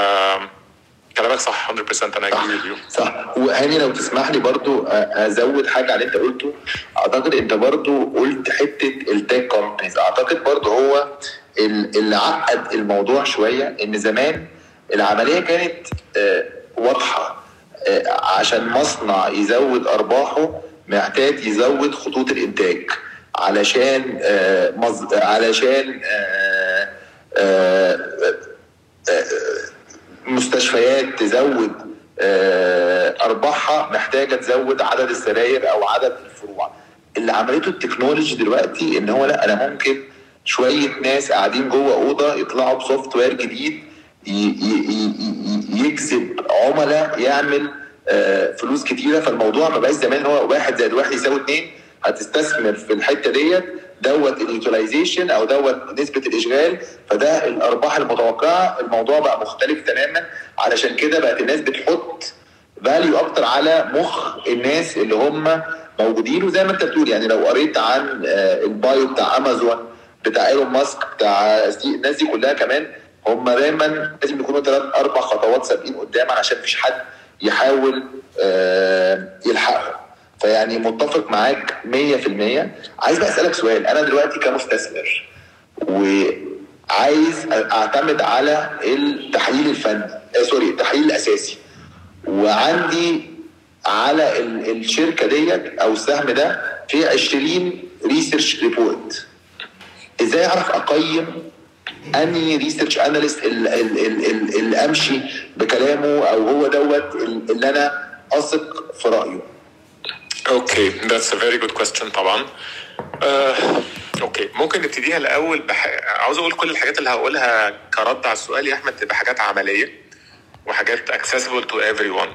كلامك صح 100% أنا agree with you. صح. وهاني لو تسمح لي برضو أزود حاجة على اللي أنت قلته. أعتقد أنت برضو قلت حتة التك كومبانيز أعتقد برضو هو ال- اللي عقد الموضوع شوية إن زمان العملية كانت واضحة. عشان مصنع يزود أرباحه محتاج يزود خطوط الإنتاج. علشان آه، مز... علشان آه، آه، مستشفيات تزود آه، أرباحها محتاجة تزود عدد السراير أو عدد الفروع. اللي عملته التكنولوجي دلوقتي إن هو لأ أنا ممكن شوية ناس قاعدين جوه أوضة يطلعوا بسوفت وير جديد يجذب عملاء يعمل آه، فلوس كتيرة. فالموضوع ما بقاش زمان هو واحد زائد واحد يساوي اتنين. هتستثمر في الحتة ديت دوت ال utilization أو دوت نسبة الإشغال فده الأرباح المتوقعة. الموضوع بقى مختلف تماما. علشان كده بقت الناس بتحط value أكتر على مخ الناس اللي هم موجودين. وزي ما أنت بتقول يعني لو قريت عن آه، ال bio بتاع أمازون بتاع إيلون ماسك بتاع الناس دي كلها كمان هم دايما لازم يكونوا ثلاث أربع خطوات سابقين قدام علشان مفيش حد يحاول آه، يلحقهم. فيعني متفق معاك 100% عايز بقى أسألك سؤال. أنا دلوقتي كمستثمر وعايز أعتمد على التحليل الفني آه سوري التحليل الأساسي. وعندي على ال- الشركة ديت أو السهم ده في 20 research report إزاي أعرف أقيم any research analyst اللي أمشي بكلامه أو هو دوت اللي أنا أثق في رأيه؟ okay that's a very good question طبعا. okay ممكن نبتديها الأول بح... عاوز أقول كل الحاجات اللي هقولها كرد على السؤال يا أحمد تبقى حاجات عملية وحاجات accessible to everyone.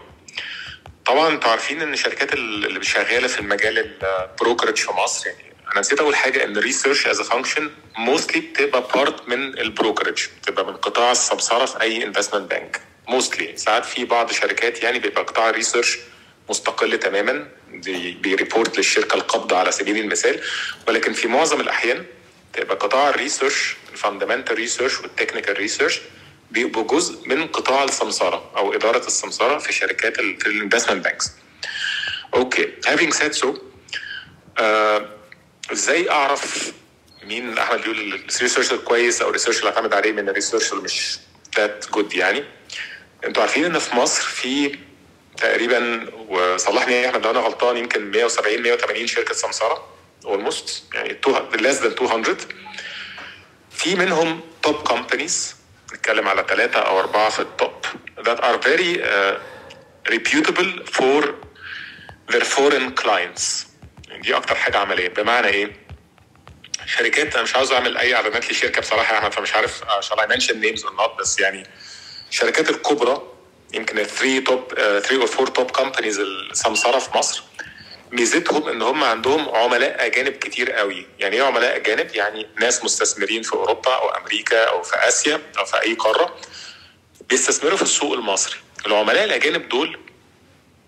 طبعا أنتوا عارفين إن الشركات اللي شغالة في المجال ال brokerage في مصر يعني أنا نسيت أول حاجة إن ال research as function mostly بتبقى part من ال brokerage بتبقى من قطاع السمسرة في أي investment bank mostly ساعات في بعض شركات يعني بيبقى قطاع ال research مستقل تماما. بي report للشركة القابضة على سبيل المثال. ولكن في معظم الأحيان تبقى قطاع ال research ال fundamental research وال technical research بيبقوا جزء من قطاع السمسرة أو إدارة السمسرة في شركات في ال investment banks. Okay. Said so آه، إزاي أعرف مين أحمد بيقول ال research الكويس أو ال research اللي اعتمد عليه من ال research اللي مش that good يعني؟ أنتوا عارفين إن في مصر في تقريبا وصلحني احمد لو أنا غلطان يمكن 170 180 شركة سمسرة almost يعني less than 200 في منهم top companies نتكلم على ثلاثة أو أربعة في ال top that are very uh, reputable for their foreign clients. دي أكتر حاجة عملية. بمعنى إيه؟ شركات أنا مش عاوز أعمل أي إعلانات لشركة بصراحة يا أحمد فمش عارف shall I mention names or not بس يعني الشركات الكبرى يمكن ال 3 top 3 or 4 top companies السمسرة في مصر. ميزتهم إن هم عندهم عملاء أجانب كتير قوي. يعني إيه عملاء أجانب؟ يعني ناس مستثمرين في أوروبا أو أمريكا أو في آسيا أو في أي قارة بيستثمروا في السوق المصري. العملاء الأجانب دول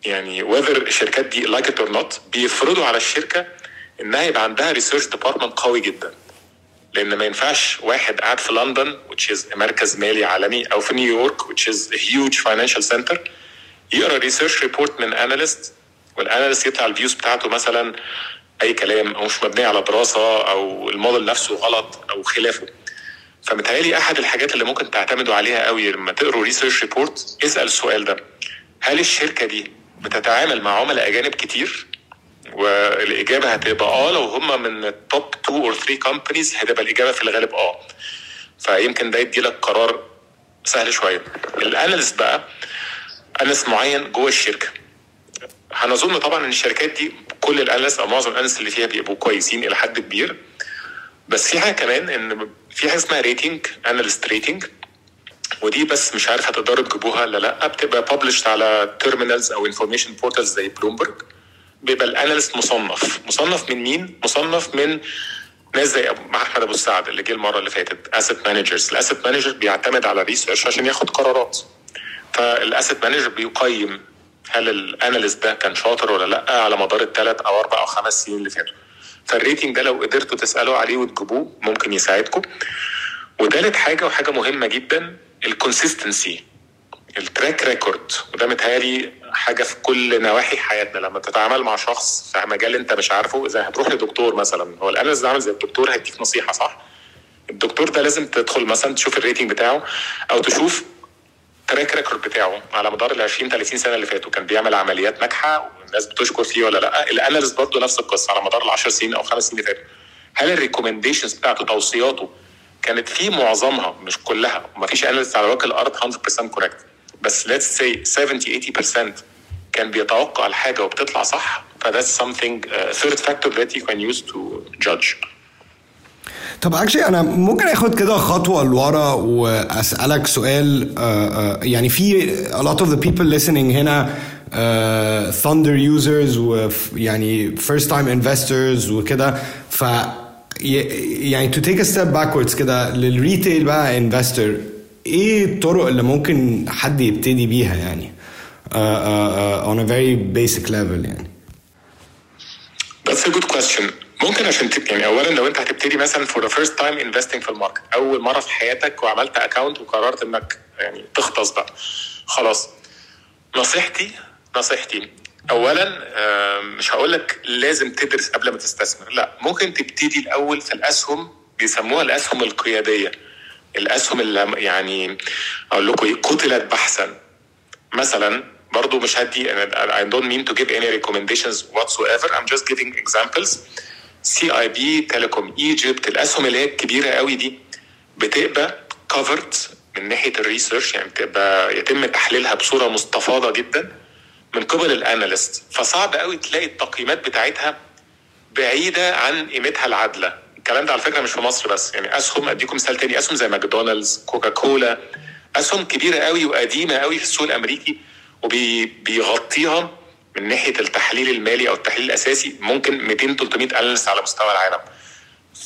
يعني whether الشركات دي like it or not بيفرضوا على الشركة إنها يبقى عندها research department قوي جدا. لأن ما ينفعش واحد قاعد في لندن which is مركز مالي عالمي أو في نيويورك which is a huge financial center. يقرا research report من analyst وال analyst يطلع ال views بتاعته مثلا أي كلام أو مش مبنيه على دراسة أو الموديل نفسه غلط أو خلافه. فمتهيألي أحد الحاجات اللي ممكن تعتمدوا عليها قوي لما تقروا research report اسأل السؤال ده. هل الشركة دي بتتعامل مع عملاء أجانب كتير؟ والإجابة هتبقى آه لو هم من ال top 2 or 3 companies هتبقى الإجابة في الغالب آه. فيمكن ده يدي لك قرار سهل شوية. ال analyst بقى analyst معين جوه الشركة. هنظن طبعا إن الشركات دي كل ال analyst أو معظم ال analyst اللي فيها بيبقوا كويسين إلى حد كبير. بس في حاجة كمان إن في حاجة اسمها rating analyst rating ودي بس مش عارف هتقدروا تجيبوها ولا لأ بتبقى published على terminals أو information portals زي بلومبرج بيبقى ال analyst مصنف. مصنف من مين؟ مصنف من ناس زي أحمد أبو السعد اللي جه المرة اللي فاتت asset managers ال asset manager بيعتمد على research عشان ياخد قرارات. فال asset manager بيقيم هل ال analyst ده كان شاطر ولا لأ على مدار الثلاث أو أربع أو خمس سنين اللي فاتوا. فال rating ده لو قدرتوا تسالوا عليه وتجيبوه ممكن يساعدكم. وثالث حاجة وحاجة مهمة جدا ال consistency ال track record وده متهيألي حاجة في كل نواحي حياتنا لما تتعامل مع شخص في مجال انت مش عارفه زي هتروح لدكتور مثلا هو ال analyst ده عامل زي الدكتور هيديك نصيحة صح؟ الدكتور ده لازم تدخل مثلا تشوف ال rating بتاعه أو تشوف ال track record بتاعه على مدار ال 20 30 سنة اللي فاتوا كان بيعمل عمليات ناجحة والناس بتشكر فيه ولا لأ؟ ال analyst برضه نفس القصة على مدار ال 10 سنين أو خمس سنين اللي فاتوا. هل ال recommendations بتاعته توصياته كانت في معظمها مش كلها ومفيش analyst على وجه الأرض 100% correct بس let's say 70 80% كان بيتوقع الحاجة وبتطلع صح ف that's something uh, third factor that you can use to judge طب actually أنا ممكن اخد كده خطوه لورا واسالك سؤال uh, uh, يعني في a lot of the people listening هنا uh, Thunder users و يعني first time investors وكده ف يعني to take a step backwards كده لل retail بقى investor إيه الطرق اللي ممكن حد يبتدي بيها يعني؟ uh, uh, on a very basic level يعني. That's a good question. ممكن عشان تب... يعني اولا لو أنت هتبتدي مثلا for the first time investing في ال market أول مرة في حياتك وعملت account وقررت إنك يعني تغطس بقى. خلاص. نصيحتي نصيحتي. اولا مش هقول لك لازم تدرس قبل ما تستثمر. لا ممكن تبتدي الأول في الأسهم بيسموها الأسهم القيادية. الأسهم اللي يعني أقول لكم إيه قتلت بحثا. مثلا برضو مش هدي I don't mean to give any recommendations whatsoever. I'm just giving examples. CIB Telecom Egypt الأسهم اللي هي الكبيرة قوي دي بتبقى كفرد من ناحية ال research يعني بتبقى يتم تحليلها بصورة مستفاضة جدا من قبل ال analyst فصعب قوي تلاقي التقييمات بتاعتها بعيدة عن قيمتها العادلة. الكلام ده على فكرة مش في مصر بس. يعني أسهم أديكم مثال تاني أسهم زي ماكدونالدز كوكا كولا أسهم كبيرة قوي وقديمة قوي في السوق الأمريكي وبيغطيها من ناحية التحليل المالي أو التحليل الأساسي ممكن 200 300 analyst على مستوى العالم.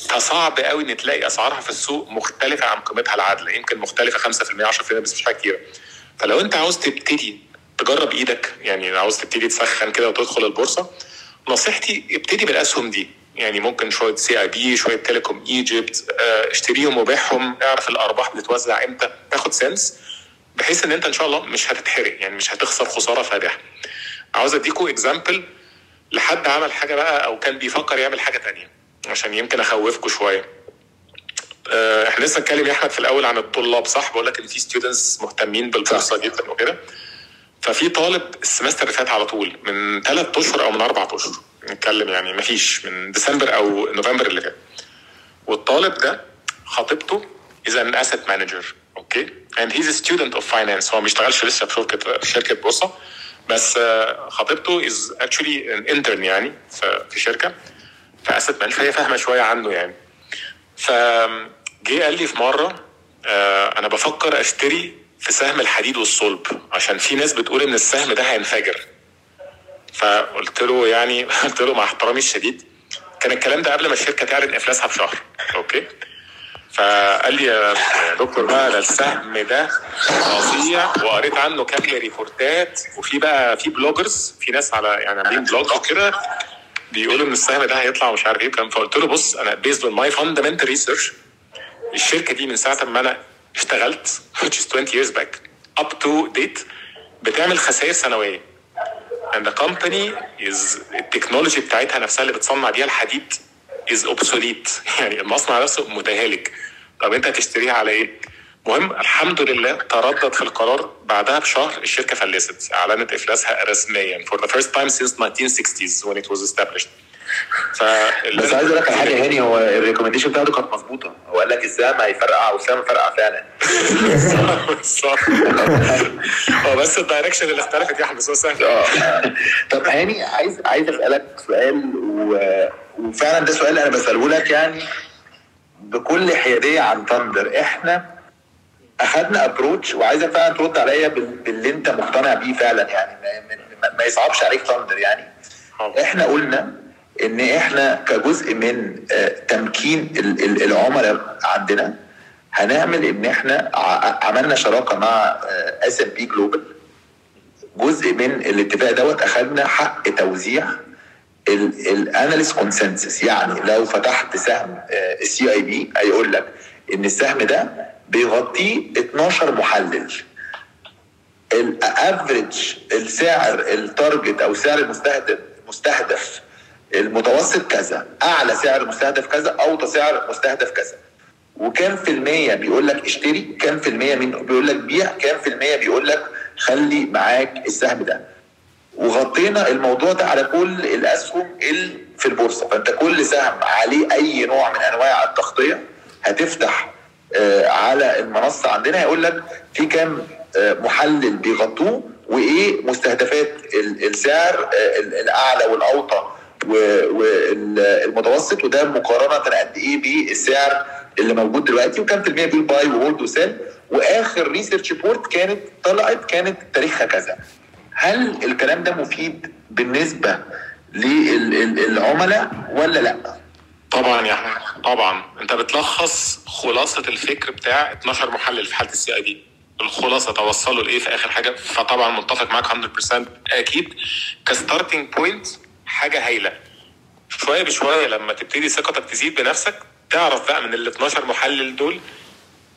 فصعب قوي إن تلاقي أسعارها في السوق مختلفة عن قيمتها العادلة. يمكن مختلفة 5% 10% بس مش حاجة فلو أنت عاوز تبتدي تجرب إيدك يعني عاوز تبتدي تسخن كده وتدخل البورصة نصيحتي ابتدي بالأسهم دي. يعني ممكن شوية CIB شوية Telecom Egypt آه اشتريهم وبيعهم اعرف الأرباح بتتوزع إمتى. تاخد sense بحيث إن أنت إن شاء الله مش هتتحرق يعني مش هتخسر خسارة فادحة. عاوز اديكم example لحد عمل حاجة بقى أو كان بيفكر يعمل حاجة تانية عشان يمكن اخوفكم شوية. آه إحنا لسه اتكلم يا أحمد في الأول عن الطلاب صح؟ بقول لك إن في students مهتمين بالبورصه جدا وكده. ففي طالب ال semester اللي فات على طول من ثلاث أشهر أو من أربع أشهر. نتكلم يعني ما فيش من ديسمبر أو نوفمبر اللي فات. والطالب ده خطيبته is an asset manager okay he's a student of finance. هو ما بيشتغلش لسه في شركه شركة بورصة. بس آه، خطيبته is actually an intern يعني في شركة في asset management فهي فاهمة شوية عنه يعني. فجه قال لي في مرة آه، أنا بفكر أشتري في سهم الحديد والصلب عشان في ناس بتقول إن السهم ده هينفجر. فقلت له يعني قلت له مع احترامي الشديد كان الكلام ده قبل ما الشركة تعلن افلاسها بشهر okay؟ فقال لي يا دكتور بقى ده السهم ده فظيع وقريت عنه كام reportات وفي بقى في bloggers في ناس على يعني عاملين blog كده بيقولوا إن السهم ده هيطلع ومش عارف إيه وكلام. فقلت له بص أنا based on my fundamental research الشركة دي من ساعة ما أنا اشتغلت which is 20 years back up to date بتعمل خسائر سنوية. And the company is التكنولوجي بتاعتها نفسها اللي بتصنع بيها الحديد is obsolete. يعني المصنع نفسه متهالك. طب انت هتشتريها على إيه؟ مهم الحمد لله تردد في القرار بعدها بشهر الشركة فلست. إعلنت إفلاسها رسميا for the first time since 1960s when it was established. ف بس عايز أقول لك على حاجة هاني هو ال recommendation بتاعته كانت مظبوطة. هو قال لك السهم هيفرقع والسهم فرقع فعلا. صح هو بس ال direction اللي اختلفت يا احمد بس هو سهل. آه. طب هاني عايز عايز أسألك سؤال و... وفعلا ده سؤال أنا بسأله لك يعني بكل حيادية عن ثاندر إحنا أخدنا approach وعايزك فعلا ترد عليا بال... باللي أنت مقتنع بيه فعلا يعني ما, ما, ما يصعبش عليك ثاندر يعني. إحنا قلنا إن إحنا كجزء من آه، تمكين ال- ال- العملاء عندنا هنعمل إن إحنا عملنا شراكة مع اس ام بي جلوبال جزء من الاتفاق دوت اخذنا حق توزيع ال analyst consensus يعني لو فتحت سهم السي اي بي هيقول لك إن السهم ده بيغطيه 12 محلل. ال average السعر ال target أو سعر المستهدف مستهدف المتوسط كذا أعلى سعر مستهدف كذا أوطى سعر مستهدف كذا. وكام في المية بيقول لك اشتري كام في المية من بيقول لك بيع كام في المية بيقول لك خلي معاك السهم ده. وغطينا الموضوع ده على كل الأسهم اللي في البورصة. فأنت كل سهم عليه أي نوع من أنواع التغطية هتفتح آه، على المنصة عندنا. هيقول لك في كام آه، محلل بيغطوه وإيه مستهدفات ال- السعر آه، ال- الأعلى والأوطى والمتوسط وده مقارنة قد إيه بالسعر اللي موجود دلوقتي وكام في المية بيقول buy و hold و sell وآخر research report كانت طلعت كانت تاريخها كذا. هل الكلام ده مفيد بالنسبة للعملاء ولا لأ؟ طبعا يا أحمد طبعا. أنت بتلخص خلاصة الفكر بتاع 12 محلل في حالة ال CIB. الخلاصة توصلوا لإيه في آخر حاجة؟ فطبعا متفق معاك 100% أكيد. ك starting point حاجة هايلة. شوية بشوية لما تبتدي ثقتك تزيد بنفسك تعرف بقى من ال 12 محلل دول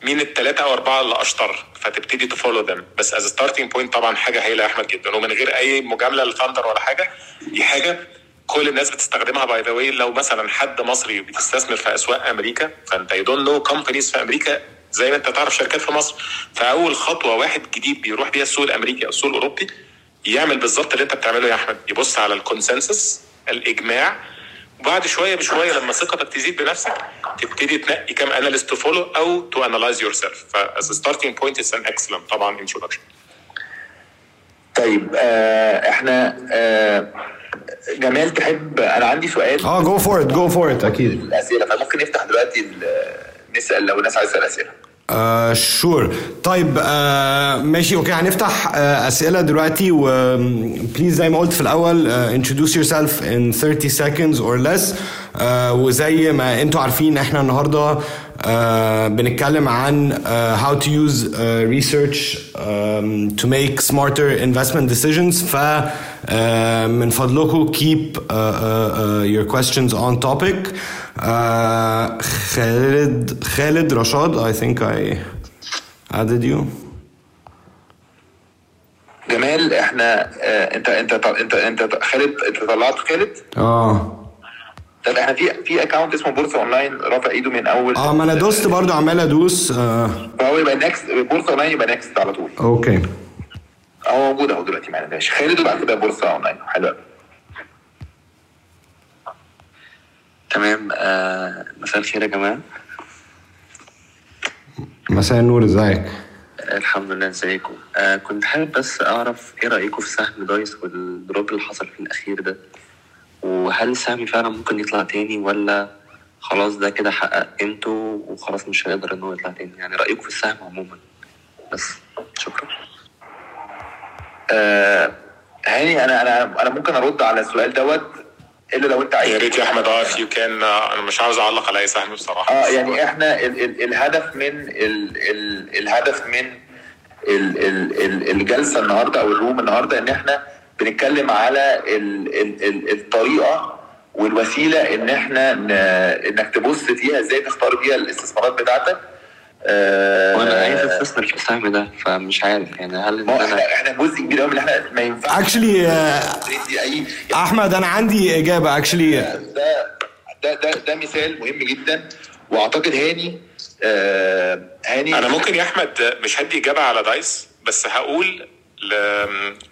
مين الثلاثه أو أربعة اللي أشطر فتبتدي تـ follow them بس as starting point طبعا حاجة هايلة يا أحمد جدا. ومن غير أي مجاملة للثاندر ولا حاجة دي حاجة كل الناس بتستخدمها by the way لو مثلا حد مصري بيستثمر في أسواق أمريكا فأنت you don't know companies في أمريكا زي ما أنت تعرف شركات في مصر. فأول خطوة واحد جديد بيروح بيها السوق الأمريكي أو السوق الأوروبي يعمل بالظبط اللي انت بتعمله يا أحمد. يبص على ال consensus الإجماع وبعد شوية بشوية لما ثقتك تزيد بنفسك تبتدي تنقي كام analyst to follow أو to analyze yourself ف as starting point is an excellent طبعا introduction طيب آه إحنا آه جمال تحب أنا عندي سؤال. آه go for it go for it أكيد. الأسئلة فممكن نفتح دلوقتي ال- نسأل لو الناس عايزة تسأل أسئلة. آه شور طيب آه ماشي اوكي هنفتح آه اسئله دلوقتي و بليز زي ما قلت في الاول آه introduce yourself in 30 seconds or less آه وزي ما انتوا عارفين احنا النهارده آه بنتكلم عن آه how to use uh, research um, to make smarter investment decisions ف آه من فضلكم keep uh, uh, uh, your questions on topic خالد خالد رشاد I think I added you. جمال إحنا آه انت انت انت انت خالد انت طلعت خالد؟ آه. طب إحنا في في account اسمه بورصة اونلاين رافع ايده من أول آه ما أنا دوست برضو عمال أدوس آه. فهو يبقى next بورصة اونلاين يبقى next على طول. okay هو موجود أهو دلوقتي معانا ماشي. خالد وبعد كده بورصة اونلاين حلو. تمام. آه مساء الخير يا جماعة. مساء النور ازيك؟ الحمد لله ازيكم؟ آه كنت حابب بس أعرف إيه رأيكم في سهم دايس والدروب اللي حصل في الأخير ده؟ وهل السهم فعلا ممكن يطلع تاني ولا خلاص ده كده حقق قيمته وخلاص مش هيقدر إن هو يطلع تاني؟ يعني رأيكم في السهم عموما. بس شكرا. آه هاني أنا أنا أنا ممكن أرد على السؤال دوت؟ إلا لو أنت عايز. يا ريت يا أحمد آه you can آه، أنا مش عاوز أعلق على أي سهم بصراحة. آه يعني إحنا ال ال الهدف من ال ال الهدف من ال ال ال الجلسة النهارده أو ال room النهارده إن إحنا بنتكلم على ال ال ال الطريقة والوسيلة إن إحنا ن- إنك تبص فيها إزاي تختار بيها الاستثمارات بتاعتك آه وأنا عايز استثمر في السهم ده فمش عارف يعني هل إن ما إحنا إحنا جزء كبير قوي من إحنا ما ينفعش actually اي أحمد أنا عندي إجابة actually ده ده ده ده مثال مهم جدا وأعتقد هاني آه هاني أنا ممكن يا أحمد مش هدي إجابة على دايس بس هقول ل...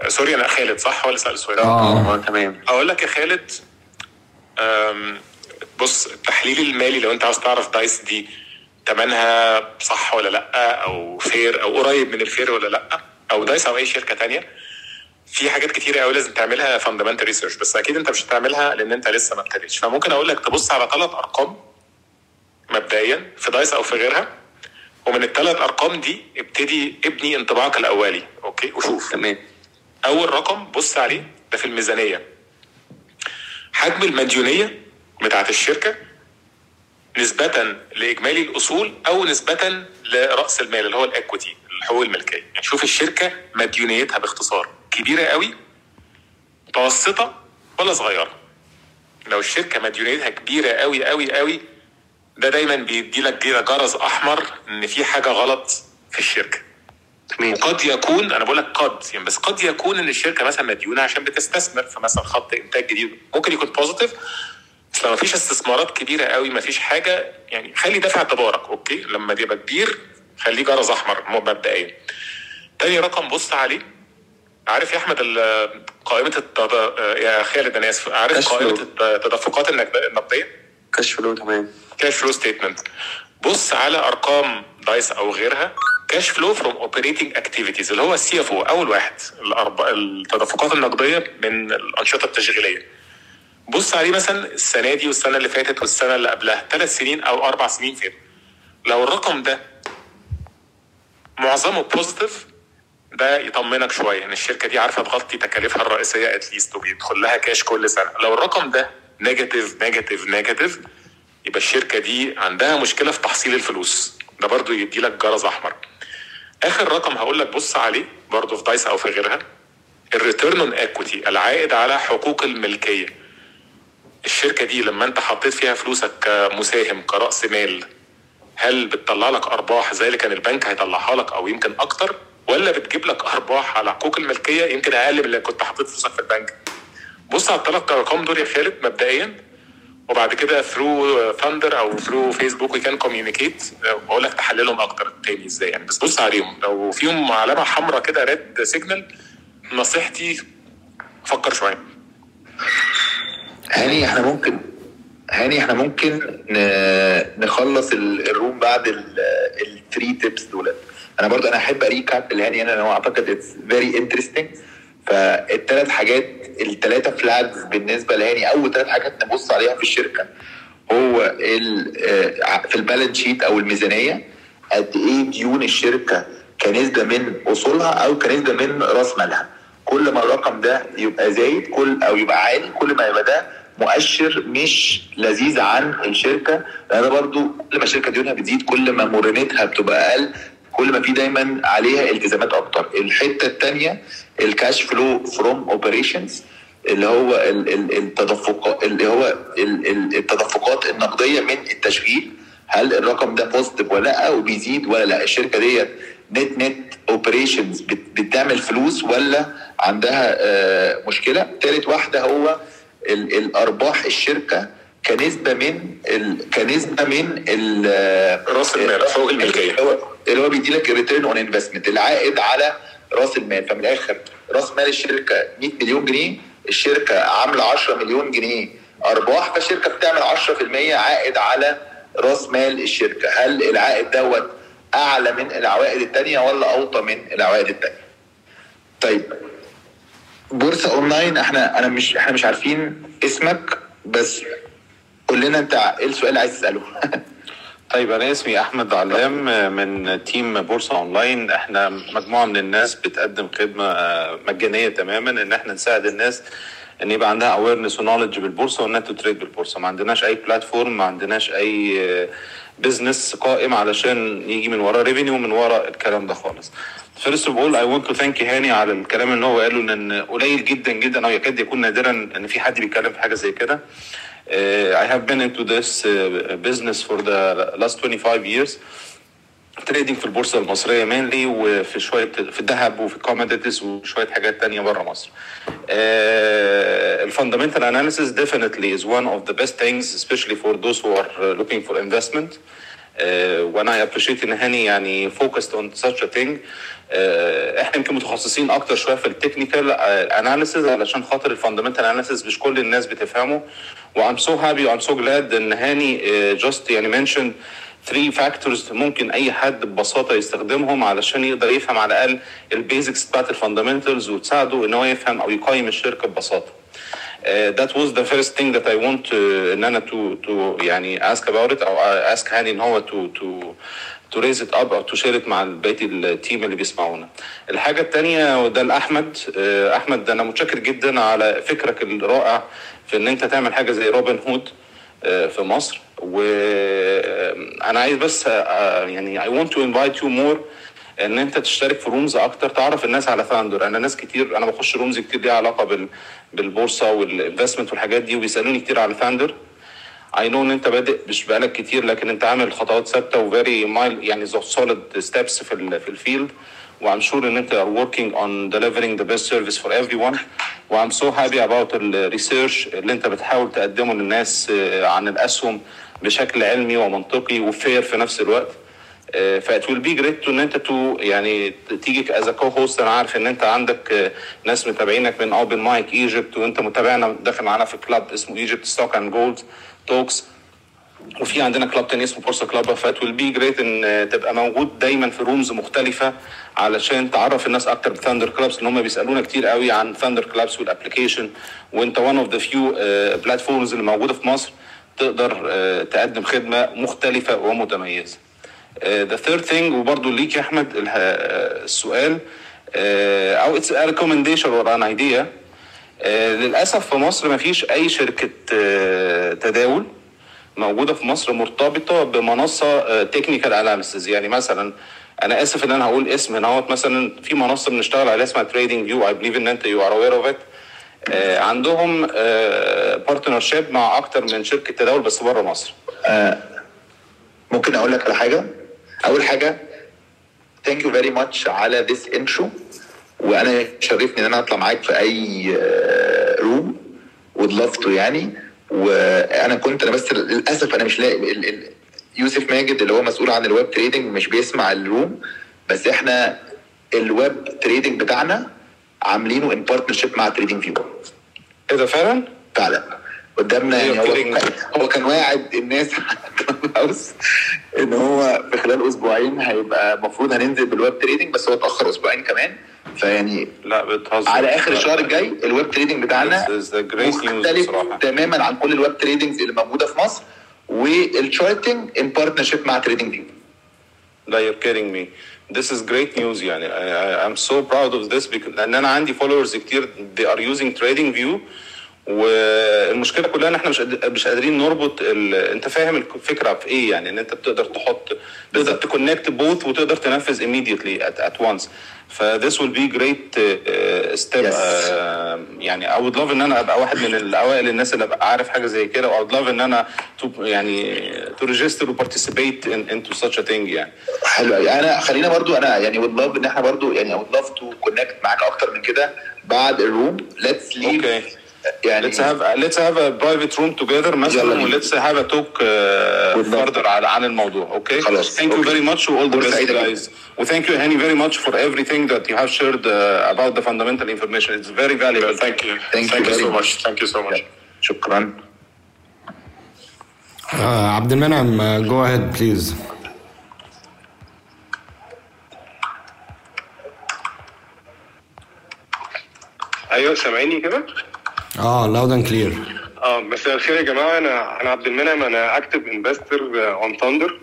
sorry أنا خالد صح؟ هو اللي سأل السؤال. آه تمام. أقول لك يا خالد بص التحليل المالي لو أنت عاوز تعرف دايس دي تمنها صح ولا لأ؟ أو fair أو قريب من ال fair ولا لأ؟ أو دايس أو أي شركة تانية. في حاجات كتيرة قوي لازم تعملها fundamental research بس أكيد أنت مش هتعملها لأن أنت لسه ما ابتديتش. فممكن أقول لك تبص على ثلاث أرقام مبدئيا في دايس أو في غيرها ومن الثلاث أرقام دي ابتدي ابني انطباعك الأولي okay؟ وشوف. تمام. أول رقم بص عليه ده في الميزانية. حجم المديونية بتاعت الشركة نسبة لإجمالي الأصول أو نسبة لرأس المال اللي هو ال equity الحقوق الملكية. يعني شوف الشركة مديونيتها باختصار. كبيرة قوي متوسطة ولا صغيرة. لو الشركة مديونيتها كبيرة قوي قوي قوي ده دايما بيدي لك كده جرس أحمر إن في حاجة غلط في الشركة. وقد يكون أنا بقول لك قد يعني بس قد يكون إن الشركة مثلا مديونة عشان بتستثمر في مثلا خط إنتاج جديد. ممكن يكون positive لو مفيش استثمارات كبيرة قوي مفيش حاجة. يعني خلي ده في اعتبارك okay؟ لما يبقى كبير خليه جرس أحمر مبدئيا. تاني رقم بص عليه. عارف يا أحمد قائمة التد... يا خالد أنا آسف. عارف قائمة. التدفقات النقد- النقدية؟ cash flow تمام. cash flow statement بص على أرقام دايس أو غيرها. cash flow from operating activities اللي هو ال CFO أول واحد. التدفقات النقدية من الأنشطة التشغيلية. بص عليه مثلا السنة دي والسنة اللي فاتت والسنة اللي قبلها ثلاث سنين أو أربع سنين فاتوا لو الرقم ده معظمه positive ده يطمنك شوية إن الشركة دي عارفة تغطي تكاليفها الرئيسية at least وبيدخل لها كاش كل سنة. لو الرقم ده negative negative negative يبقى الشركة دي عندها مشكلة في تحصيل الفلوس. ده برضو يدي لك جرس أحمر. آخر رقم هقول لك بص عليه برضو في دايس أو في غيرها. ال return on equity العائد على حقوق الملكية. الشركة دي لما انت حطيت فيها فلوسك كمساهم كرأس مال هل بتطلع لك أرباح زي اللي كان البنك هيطلعها لك أو يمكن أكتر؟ ولا بتجيب لك أرباح على حقوق الملكية يمكن أقل من اللي كنت حاطط فلوسك في البنك؟ بص على الثلاث أرقام دول يا خالد مبدئيا وبعد كده through Thndr أو through Facebook we can communicate واقول لك تحللهم أكتر تاني إزاي يعني. بس بص عليهم لو فيهم علامة حمراء كده red signal نصيحتي فكر شوية. هاني إحنا ممكن هاني إحنا ممكن نخلص ال- room بعد ال three tips دول أنا برضو أنا احب ا recap ال هاني أنا أعتقد it's very interesting فالثلاث حاجات الثلاثه flags بالنسبة لهاني أول ثلاث حاجات نبص عليها في الشركة هو آه، في ال balance sheet أو الميزانية قد إيه ديون الشركة كنسبة من أصولها أو كنسبة من رأس مالها. كل ما الرقم ده يبقى زايد كل أو يبقى عالي كل ما يبقى ده مؤشر مش لذيذ عن الشركة. لأن برضو كل ما الشركة ديونها بتزيد كل ما مرونتها بتبقى أقل كل ما في دايما عليها التزامات أكتر. الحتة الثانية ال cash flow from operations اللي هو ال- ال- التدفقات اللي هو ال- ال- التدفقات النقدية من التشغيل. هل الرقم ده positive ولا لا وبيزيد ولا لأ؟ الشركة ديت net net operations بتعمل فلوس ولا عندها آه، مشكلة؟ ثالث واحدة هو ال- الأرباح الشركة. كنسبة من ال- كنسبة من ال- رأس المال حقوق الملكيه اللي هو اللي هو بيدي لك ال return on investment العائد على رأس المال. فمن الآخر رأس مال الشركة 100 مليون جنيه الشركة عاملة 10 مليون جنيه. أرباح فالشركة بتعمل 10% عائد على رأس مال الشركة. هل العائد دوت أعلى من العوائد التانية ولا أوطى من العوائد التانية؟ طيب بورصة أونلاين إحنا أنا مش إحنا مش عارفين اسمك بس قول لنا أنت إيه السؤال اللي عايز تسأله؟ طيب أنا اسمي أحمد علام من team بورصة أونلاين. إحنا مجموعة من الناس بتقدم خدمة آه، مجانية تماما إن إحنا نساعد الناس إن يبقى عندها awareness و knowledge بالبورصة وانها ت trade بالبورصة. ما عندناش أي platform ما عندناش أي business قائم علشان يجي من وراه revenue من ورا الكلام ده خالص. First of all I want to thank هاني على الكلام اللي هو قاله ان قليل جدا جدا أو يكاد يكون نادرا إن في حد بيتكلم في حاجة زي كده. Uh, I have been into this uh, business for the last 25 years. trading في البورصة المصرية mainly وفي شوية في الذهب وفي ال commodities وشوية حاجات تانية بره مصر. ال fundamental analysis definitely is one of the best things especially for those uh, looking for investment. Uh, وأنا I appreciate إن هاني يعني on such a thing. Uh, إحنا يمكن متخصصين أكتر شوية في ال technical analysis علشان خاطر ال fundamental analysis مش كل الناس بتفهمه. و I'm so happy و I'm so glad إن هاني just يعني mentioned 3 factors ممكن أي حد ببساطة يستخدمهم علشان يقدر يفهم على الأقل ال basics بتاعت ال fundamentals وتساعده إن هو يفهم أو يقيم الشركة ببساطة. Uh, that was the first thing that I want to إن أنا to to يعني ask about it أو ask هاني إن هو to to to raise it up أو to share it مع بقية ال team اللي بيسمعونا. الحاجة الثانية وده لأحمد uh, أحمد أنا متشكر جدا على فكرك الرائع في إن أنت تعمل حاجة زي روبن هود في مصر. وأنا عايز بس يعني I want to invite you more إن أنت تشترك في rooms أكتر تعرف الناس على Thndr أنا ناس كتير أنا بخش rooms كتير ليها علاقة بال بالبورصة وال investment والحاجات دي وبيسألوني كتير على Thndr I know إن أنت بادئ مش بقالك كتير لكن أنت عامل خطوات ثابتة و very مايل يعني solid steps في في ال field و I'm sure ان انت are working on delivering the best service for everyone. و I'm so happy about ال research اللي أنت بتحاول تقدمه للناس عن الأسهم بشكل علمي ومنطقي وفير في نفس الوقت. that will be great ان انت تو يعني تيجي as co-host أنا عارف إن أنت عندك ناس متابعينك من Open Mic Egypt وأنت متابعنا داخل معانا في club اسمه Egypt Stock and Gold Talks وفي عندنا club تاني اسمه بورصه club that will be great إن تبقى موجود دايما في rooms مختلفة علشان تعرف الناس أكتر ب Thndr clubs ان هم بيسألونا كتير قوي عن Thndr clubs وال application وأنت one of the few platforms اللي موجودة في مصر تقدر uh, تقدم خدمة مختلفة ومتميزة. the third thing وبرضه ليك يا أحمد السؤال uh, أو it's recommendation or an idea للأسف في مصر ما فيش أي شركة تداول. موجودة في مصر مرتبطة بمنصة technical analysis يعني مثلا أنا آسف إن أنا هقول اسم هنا مثلا في منصة بنشتغل عليها اسمها TradingView I believe إن أنت you are aware of it عندهم partnership مع أكتر من شركة تداول بس بره مصر. آه ممكن أقول لك على حاجة؟ أول حاجة thank you very much على this intro وأنا شرفني إن أنا أطلع معاك في أي room would love to يعني. وأنا كنت أنا بس للاسف أنا مش لاقي يوسف ماجد اللي هو مسؤول عن ال web trading مش بيسمع ال room بس إحنا ال web trading بتاعنا عاملينه in partnership مع TradingView إيه ده فعلا؟ فعلا قدامنا يعني هو, هو كان واعد الناس هاوس إن هو في خلال أسبوعين هيبقى المفروض هننزل بال web trading بس هو اتأخر أسبوعين كمان. فيعني لا بتهزر على آخر الشهر الجاي ال web trading بتاعنا مختلف تماما عن كل ال web tradings اللي موجودة في مصر وال charting in partnership مع TradingView لا you're kidding me. This is great news يعني. I, I'm so proud of this because لأن أنا عندي followers كتير. They are using trading view. والمشكلة كلها إن إحنا مش مش قادرين نربط ال... أنت فاهم الفكرة في إيه يعني؟ إن أنت بتقدر تحط تقدر تكونكت بوث وتقدر تنفذ immediately at, at once. ف this will be great uh, step yes. uh, يعني I would love إن أنا أبقى واحد من الاوائل الناس اللي أبقى عارف حاجة زي كده. و I would love إن أنا to, يعني to register و participate in, into such a thing يعني. حلو قوي أنا خلينا برضو أنا يعني would love إن إحنا برضو يعني I would love to connect معاك أكتر من كده بعد الروم let's leave okay. يعني let's have let's have a private room together مثلا و let's have a talk further على عن الموضوع أوكي خلاص thank you very much و all the best guys و thank you Hani very much for everything that you have shared about the fundamental information it's very valuable thank you thank, thank you, you so much thank you so much شكرا عبد المنعم go ahead please أيوه سامعيني كده آه loud and clear آه مساء الخير يا جماعة. أنا أنا عبد المنعم. أنا active investor on Thndr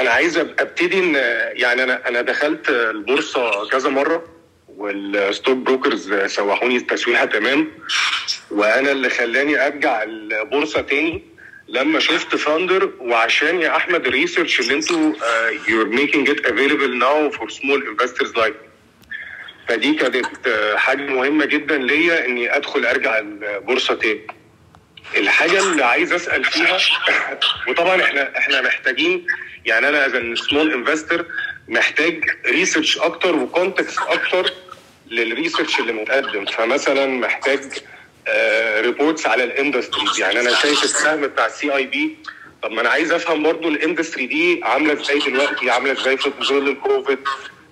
أنا عايز أبتدي ان يعني أنا أنا دخلت البورصة كذا مرة وال stock brokers سوحوني التسويحة تمام. وأنا اللي خلاني أرجع البورصة تاني لما شفت Thndr وعشان يا أحمد ال research اللي أنتوا making it available now for small investors like me. فدي كانت آه، حاجة مهمة جدا ليا إني أدخل أرجع البورصة تاني. الحاجة اللي عايز أسأل فيها وطبعا إحنا إحنا محتاجين يعني أنا as small investor محتاج research أكتر و context أكتر لل research اللي متقدم. فمثلا محتاج reports على ال industries يعني أنا شايف السهم بتاع ال CIB طب ما أنا عايز أفهم برضو ال industry دي عاملة إزاي دلوقتي عاملة إزاي في ظل الكوفيد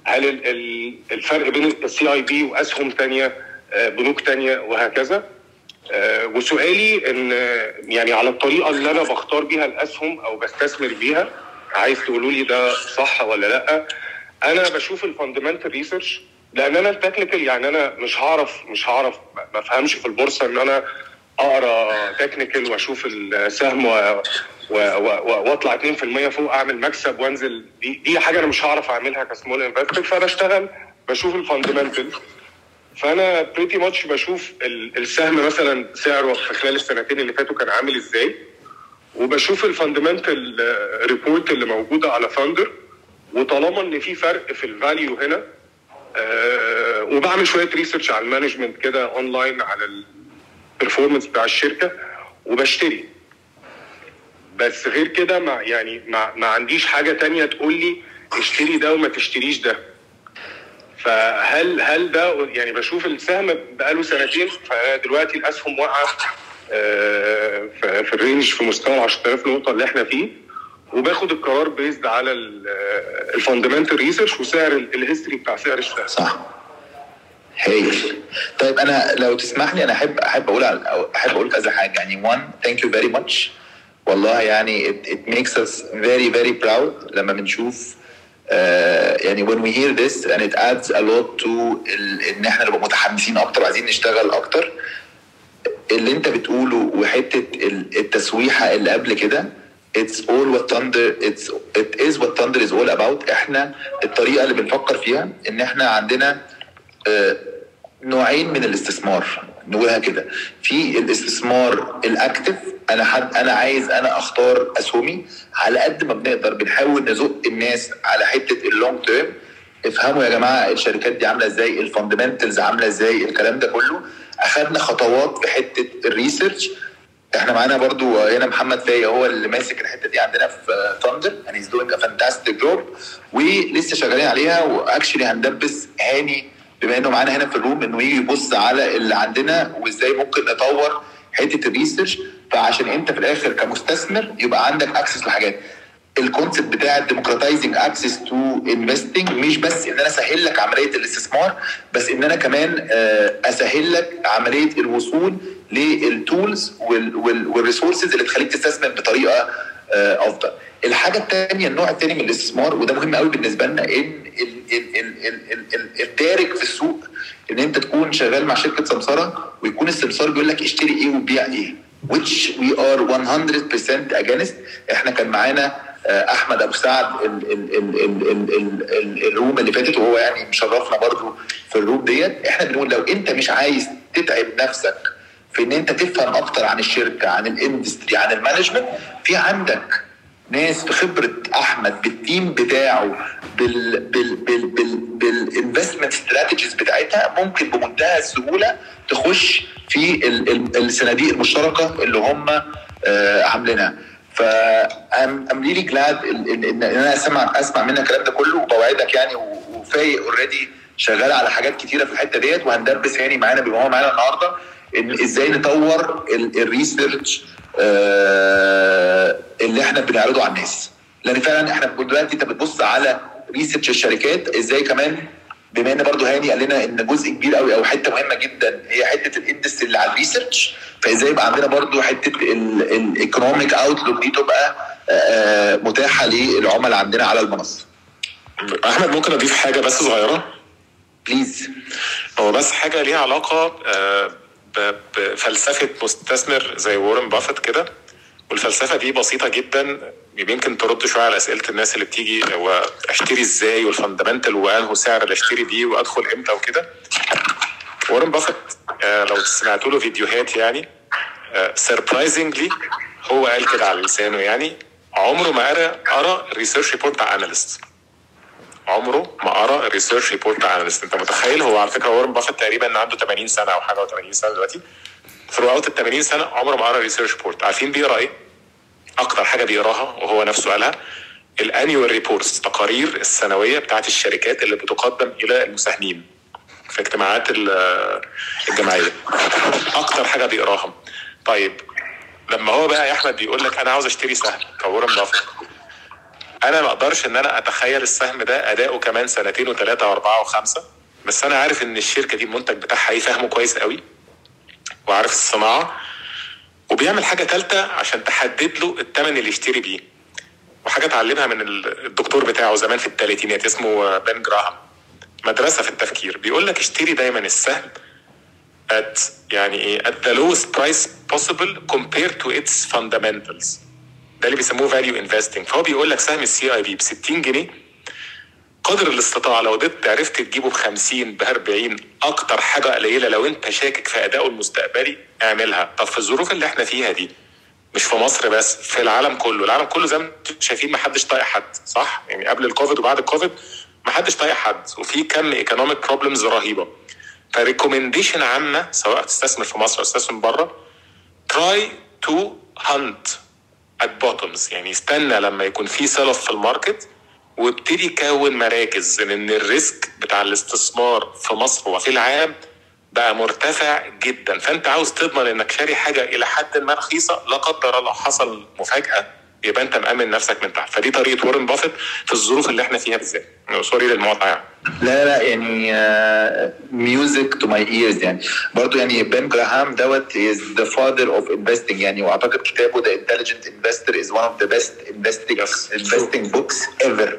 هل ال- ال- الفرق بين ال CIB وأسهم تانية آه، بنوك تانية وهكذا؟ آه، وسؤالي إن آه، يعني على الطريقة اللي أنا بختار بيها الأسهم أو بستثمر بيها عايز تقولوا لي ده صح ولا لأ؟ أنا بشوف ال fundamental research لأن أنا ال technical يعني أنا مش هعرف مش هعرف ما افهمش في البورصة إن أنا أقرأ technical وأشوف السهم واطلع 2% فوق اعمل مكسب وانزل. دي دي حاجة أنا مش هعرف أعملها ك small investor فبشتغل بشوف ال fundamental فأنا pretty much بشوف ال- السهم مثلا سعره في خلال السنتين اللي فاتوا كان عامل إزاي. وبشوف ال fundamental report اللي موجودة على Thndr وطالما إن في فرق في ال value هنا آه، وبعمل شوية research على ال management كده اونلاين على ال performance بتاع الشركة. وبشتري. بس غير كده ما يعني ما, ما عنديش حاجة تانية تقول لي اشتري ده وما تشتريش ده. فهل هل ده يعني بشوف السهم بقاله سنتين فدلوقتي الأسهم واقعة آه، في ال range في مستوى ال 10000 نقطة اللي إحنا فيه. وباخد القرار based على ال fundamental research وسعر ال- ال history بتاع سعر السهم صح. هايل. طيب أنا لو تسمح لي أنا أحب أحب أقول أحب أقول كذا حاجة. يعني one thank you very much. والله يعني it, it makes us very very proud لما بنشوف آه يعني when we hear this and it adds a lot to ال, إن إحنا نبقى متحمسين أكتر وعايزين نشتغل أكتر. اللي أنت بتقوله وحتة ال- التسويحة اللي قبل كده it's all what thunder it's it is what thunder is all about. إحنا الطريقة اللي بنفكر فيها إن إحنا عندنا آه، نوعين من الاستثمار. نقولها كده. في الاستثمار الأكتف أنا حد أنا عايز أنا أختار أسهمي على قد ما بنقدر. بنحاول نزق الناس على حتة اللونج تيرم. افهموا يا جماعة الشركات دي عاملة إزاي ال fundamentals عاملة إزاي الكلام ده كله. أخدنا خطوات في حتة ال research. إحنا معانا برضو هنا محمد فايا هو اللي ماسك الحتة دي عندنا في Thndr and he's doing a fantastic job. ولسه شغالين عليها و actually هندبس هاني بما انه معانا هنا في ال room انه يجي يبص على اللي عندنا وازاي ممكن نطور حتة ال research. فعشان انت في الآخر كمستثمر يبقى عندك access لحاجات. ال concept بتاع ال democratizing access to investing مش بس ان أنا اسهل لك عملية الاستثمار بس ان أنا كمان آه، اسهل لك عملية الوصول لل tools وال resources اللي تخليك تستثمر بطريقة افضل. الحاجة الثانية النوع الثاني من الاستثمار وده مهم قوي بالنسبة لنا ان ال- ال- ال- ال- ال- ال- الدارج في السوق ان انت تكون شغال مع شركه سمساره ويكون السمسار بيقول لك اشتري إيه وبيع إيه which we are 100% against إحنا كان معانا آه، احمد ابو سعد ال- ال- ال- ال- ال- ال- ال- الروم اللي فاتت وهو يعني مشرفنا برضو في الروم ديت إحنا بنقول لو انت مش عايز تتعب نفسك في إن أنت تفهم أكتر عن الشركة عن ال industry عن ال management في عندك ناس بخبرة أحمد بال team بتاعه بال بال بال بال بال investment strategies بتاعتها ممكن بمنتهى السهولة تخش في ال- ال- الصناديق المشتركة اللي هم آه، عاملينها. ف I'm, I'm really glad إن أنا أسمع أسمع منك الكلام ده كله وبوعدك يعني وفايق already شغال على حاجات كتيرة في الحتة ديت وهن base هاني معانا بما هو معانا النهارده. إزاي نطور ال- ال research آه، اللي إحنا بنعرضه على الناس. لأن فعلا إحنا دلوقتي أنت بتبص على research الشركات إزاي كمان بما إن برضه هاني قال لنا إن جزء كبير قوي أو حتة مهمة جدا هي حتة ال industry اللي على ال research فإزاي يبقى عندنا برضه حتة ال economic outlook دي تبقى آه، متاحة للعملاء عندنا على المنصة. أحمد ممكن أضيف حاجة بس صغيرة؟ please هو بس حاجة ليها علاقة آه، بفلسفة مستثمر زي وارن بافيت كده والفلسفة دي بسيطة جدا يمكن ترد شوية على أسئلة الناس اللي بتيجي هو أشتري إزاي وال fundamental وانه سعر اللي اشتري بيه وأدخل إمتى وكده. وارن بافيت آه، لو سمعتوا له فيديوهات يعني surprisingly هو قال كده على لسانه يعني عمره ما قرا قرا ال research report بتاع analyst عمره ما قرأ ال research report analyst انت متخيل؟ هو على فكرة وارن بافيت تقريبا عنده 80 سنة أو حاجة و80 سنة دلوقتي. throughout ال 80 سنة عمره ما قرأ research report عارفين بيقرأ إيه؟ أكتر حاجة بيقراها وهو نفسه قالها ال annual reports التقارير السنوية بتاعت الشركات اللي بتقدم إلى المساهمين. في اجتماعات ال- الجمعية. أكتر حاجة بيقراها. طيب لما هو بقى يا أحمد بيقول لك أنا عاوز أشتري سهم. كوارن بافيت. أنا ما أقدرش إن أنا أتخيل السهم ده أداؤه كمان سنتين وثلاثه وأربعة وخمسة بس أنا عارف إن الشركة دي المنتج بتاعها إيه فاهمه كويس قوي وعارف الصناعة وبيعمل حاجة ثالثه عشان تحدد له الثمن اللي يشتري بيه. وحاجة اتعلمها من الدكتور بتاعه زمان في الثلاثينات اسمه بن جراهام. مدرسة في التفكير. بيقول لك اشتري دايما السهم at يعني إيه؟ at the lowest price possible compared to its fundamentals. ده اللي بيسموه value investing. فهو بيقول لك سهم السي اي بي ب 60 جنيه. قدر الاستطاعة لو قدرت عرفت تجيبه ب 50 ب 40 أكتر حاجة قليلة لو أنت شاكك في أدائه المستقبلي اعملها. طب في الظروف اللي إحنا فيها دي مش في مصر بس في العالم كله. العالم كله زي ما أنتم شايفين ما حدش طايق حد صح؟ يعني قبل الكوفيد وبعد الكوفيد ما حدش طايق حد وفي كم economic problems رهيبة. ف recommendation عامة سواء تستثمر في مصر أو تستثمر بره try to hunt at bottoms يعني استنى لما يكون في sell off في ال market وابتدي كون مراكز لأن ال risk بتاع الاستثمار في مصر وفي العالم بقى مرتفع جدا. فأنت عاوز تضمن إنك شاري حاجة إلى حد ما رخيصة لا قدر الله حصل مفاجأة. يبقى انت مأمن نفسك من تحت. فدي طريقة وارن بافيت في الظروف اللي إحنا فيها بالذات. sorry للمقاطعة يعني. لا لا يعني music to my ears يعني. برضو يعني بن جراهام that is the father of investing يعني وأعتقد كتابه The Intelligent Investor is one of the best investing books ever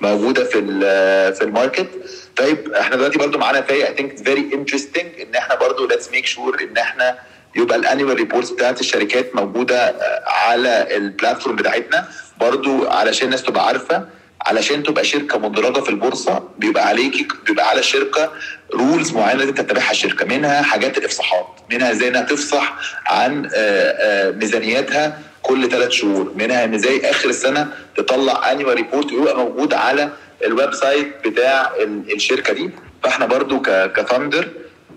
موجودة في ال- في ال market. طيب إحنا دلوقتي برضو معانا ف I, I think very interesting إن إحنا برضو let's make sure إن إحنا يبقى ال annual reports بتاعت الشركات موجودة آه، على ال platform بتاعتنا. برضو علشان الناس تبقى عارفة علشان تبقى شركة مدرجة في البورصة بيبقى عليكي بيبقى على الشركة rules معينة لازم تتبعها الشركة. منها حاجات الإفصاحات منها إزاي انها تفصح عن آه، آه، ميزانياتها كل ثلاث شهور. منها إن إزاي آخر السنة تطلع annual report ويبقى موجود على ال website بتاع ال- الشركة دي. فاحنا برضو ك-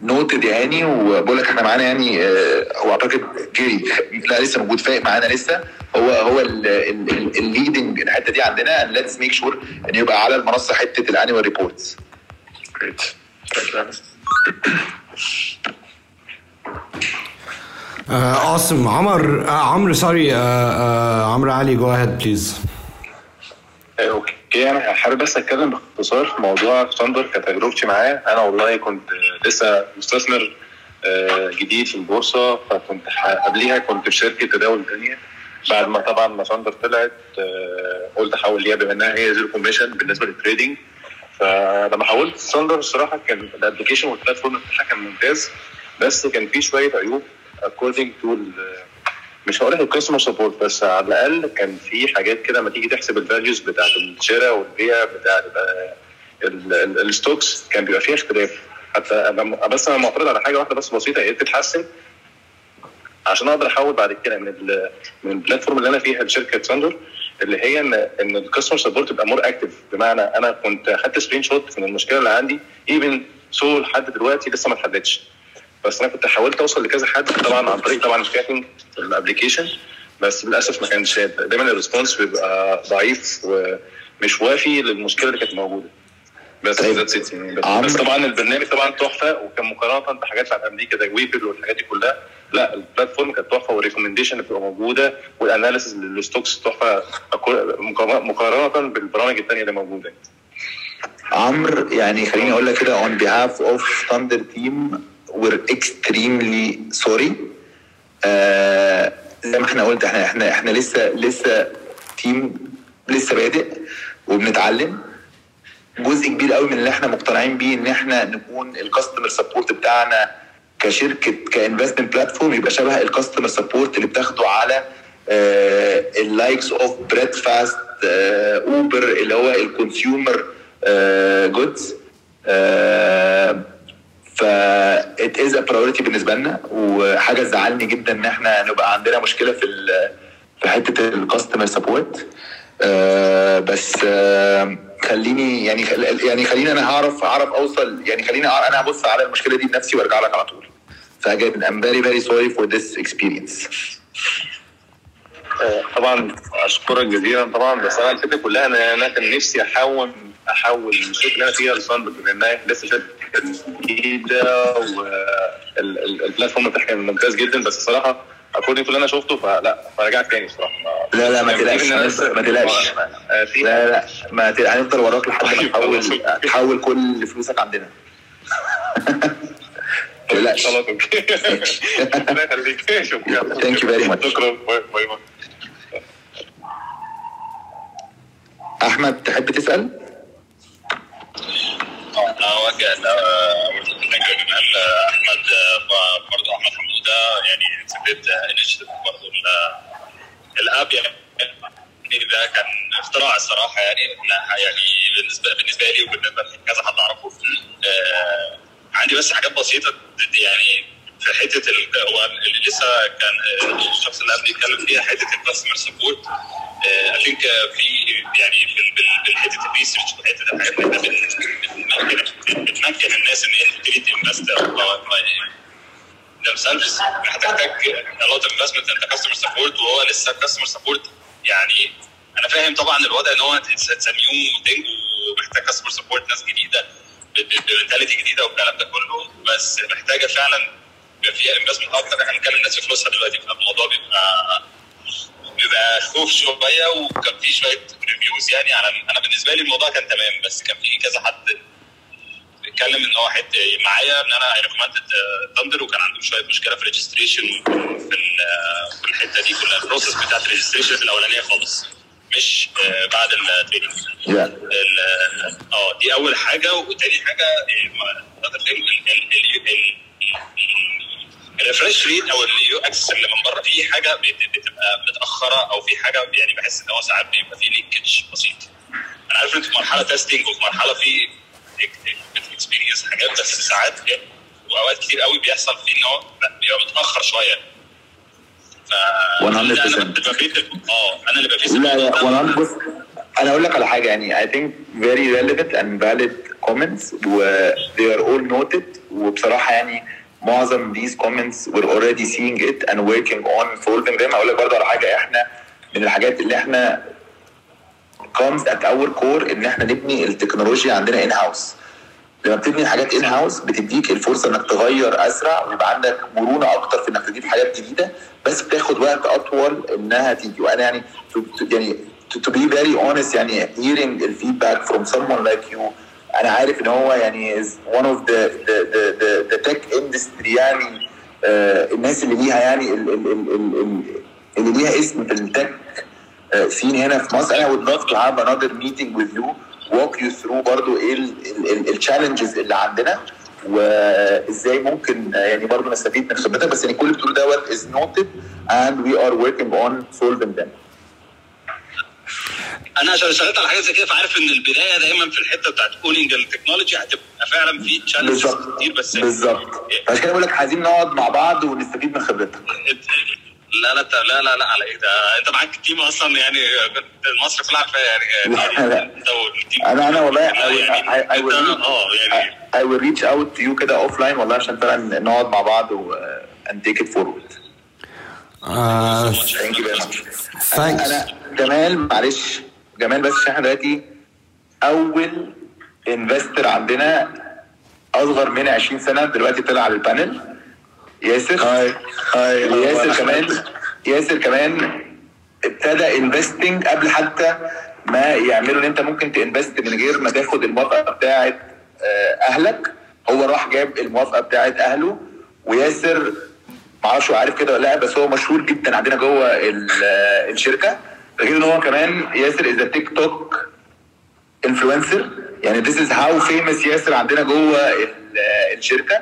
noted يعني وبقول لك إحنا معانا يعني آه، هو أعتقد جيري لا لسه موجود فايق معانا لسه. هو هو ال leading الحتة دي عندنا. let's make sure إن يبقى على المنصة حتة ال annual reports great awesome. عمر uh, عمرو sorry uh, uh, عمرو علي go ahead please. okay أنا حابب بس اتكلم باختصار في موضوع ثاندر كتجربتي معاه. أنا والله كنت لسه مستثمر آه، جديد في البورصة فكنت قبليها كنت في شركة تداول تانية. بعد ما طبعا ما ثاندر طلعت آه، قلت احول ليها بما انها هي zero commission بالنسبة لل trading فلما حولت ثاندر الصراحة كان ال application وال platform بتاعها كان ممتاز بس كان في شوية عيوب to ال- مش هقول لك ال customer support بس على الأقل كان في حاجات كده لما تيجي تحسب ال values بتاعت الشراء والبيع بتاع ال stocks كان بيبقى فيها اختلاف. حتى بس أنا معترض على حاجة واحدة بس بسيطة هي تتحسن عشان أقدر أحول بعد كده من من ال platform اللي أنا فيها لشركة ثاندر اللي هي إن إن ال customer support يبقى more active بمعنى أنا كنت خدت screenshot من المشكلة اللي عندي even so لحد دلوقتي لسه ما اتحلتش. بس أنا كنت حاولت أوصل لكذا حد طبعا عن طريق طبعا ال chatting ال application بس للأسف ما كانش دايما ال response بيبقى ضعيف ومش وافي للمشكلة اللي كانت موجودة بس طيب. that's بس. بس طبعا البرنامج طبعا تحفة وكان مقارنة بحاجات بتاعت أمريكا زي ويبول والحاجات دي كلها لا ال platform كانت تحفة وال recommendation اللي بتبقى موجودة وال analysis لل stocks تحفة مقارنه بالبرامج الثانية اللي موجودة عمرو يعني خليني أقول لك كده on behalf of Thunder team extremely sorry. آه زي ما إحنا قلت إحنا إحنا إحنا لسه لسه team لسه بادئ وبنتعلم. جزء كبير قوي من اللي إحنا مقتنعين بيه إن إحنا نكون ال customer support بتاعنا كشركة ك investment platform يبقى شبه ال customer support اللي بتاخده على ال likes of بريد فاست اوبر اللي هو ال consumer goods ف it is a بالنسبة لنا وحاجة تزعلني جدا إن إحنا نبقى عندنا مشكلة في في حتة ال customer support بس آه، خليني يعني يعني خليني أنا هعرف اعرف أوصل يعني خليني أنا هبص على المشكلة دي بنفسي وأرجع لك على طول. فا very very sorry for this experience. آه، طبعا أشكرك جزيلا طبعا بس أنا الفكرة كلها إن أنا كان نفسي أحاول احول الشركة اللي أنا فيها لصندوق لانها لسه شركة جديدة وال platform بتاعها ممتاز جدا بس الصراحه according اللي أنا شفته فلا فرجعت تاني الصراحه لا لا ما تقلقش أنا لسه- ما تقلقش. آه، لا لا ما تقلقش هنفضل وراك لحد ما طيب، تحول. تحول كل فلوسك عندنا. تقلقش. خلاص okay. ربنا يخليك شكرا. باي باي. أحمد تحب تسأل؟ اوجه فكره جمال أحمد برضه احمد حمودة يعني سبيت انشيتيف برضه الأب يعني ده كان اختراع الصراحة يعني يعني بالنسبة بالنسبة لي وبالنسبة لكذا حد أعرفه. آه، عندي بس حاجات بسيطة يعني في حتة هو اللي لسه كان آه، الشخص اللي قبل بيتكلم فيها حتة ال customer support I think في يعني في بالحتة ال research الحاجات اللي إحنا بن- بن- بتمكن الناس إن هي تبتدي ت invest themselves. هتحتاج a lot of the customer support. وهو لسه customer support. يعني أنا فاهم طبعا الوضع إن هو it's new thing ومحتاج customer support ناس جديدة ب mentality جديدة والكلام ده كله. بس محتاجة فعلا يبقى فيها investment أكتر. إحنا بنتكلم الناس في فلوسها دلوقتي فالموضوع بيبقى بيبقى خوف شوية وكان في شوية reviews يعني. على أنا بالنسبة لي الموضوع كان تمام بس كان في كذا حد بيتكلم إن هو حت معايا إن أنا recommended ثاندر وكان عندهم شوية مشكلة في registration في ال- آه، في الحتة دي كلها ال process بتاعت ال registration الأولانية خالص مش آه، بعد ال training آه دي أول حاجة وتاني حاجة ال refresh rate أو ال UX اللي من بره في حاجة بت- بتبقى متأخرة أو في حاجة يعني بحس إن هو ساعات بيبقى في lagging بسيط. أنا عارف إن انت في مرحلة testing وفي مرحلة في experience حاجات بس ساعات وأوقات كتير قوي بيحصل فيه إن هو بيبقى متأخر شوية. ف 100%. أنا آه أنا اللي بفيد لا لا بص أنا أقول لك على حاجة يعني I think very relevant and valid comments و they are all noted وبصراحة يعني معظم these comments we're already seeing it and working on solving them. أقول لك برضه على حاجة إحنا من الحاجات اللي إحنا comes at our core إن إحنا نبني التكنولوجيا عندنا ان هاوس لما بتبني حاجات ان هاوس بتديك الفرصة إنك تغير أسرع ويبقى عندك مرونة أكتر في إنك تجيب حاجات جديدة بس بتاخد وقت أطول إنها تيجي. وأنا يعني يعني to, to be very honest يعني hearing الفيدباك from someone like you أنا عارف إن هو يعني one of the the the the, the tech industry يعني آه الناس اللي ليها يعني ال, ال, ال, ال, ال, اللي ليها اسم في التك سين هنا في مصر. أنا would love to have another meeting with you walk you through برضو إيه التشالنجز اللي عندنا وإزاي ممكن يعني برضو نستفيد من خبرتك. بس يعني كل اللي بتقوله دوت is noted and we are working on solving them. أنا عشان اشتغلت على حاجة زي كده فعارف إن البداية دايما في الحتة بتاعت owning ال technology هتبقى فعلا في challenges كتير بس بالظبط. عشان كده بقول لك عايزين نقعد مع بعض ونستفيد من خبرتك. لا لا لا لا لا على إيه؟ ده أنت معاك team أصلا يعني مصر كلها عارفاه يعني لا، لا. أنت وال team أنا أنا والله يعني انت- آه يعني I will reach out to you كده offline والله عشان فعلا نقعد مع بعض و and take it forward. Uh, thank you very much. Thanks. أنا أنا جمال معلش جمال بس إحنا دلوقتي أول investor عندنا أصغر من 20 سنة دلوقتي طلع على ال panel ياسر. hi hi ياسر كمان ياسر كمان ابتدى investing قبل حتى ما يعملوا إن أنت ممكن ت invest من غير ما تاخد الموافقة بتاعه آه، أهلك. هو راح جاب الموافقة بتاعه أهله. وياسر معرفش هو عارف كده ولا لأ بس هو مشهور جدا عندنا جوه ال- غير إن هو كمان ياسر is تيك توك influencer يعني this is how famous ياسر عندنا جوه آه، الشركة.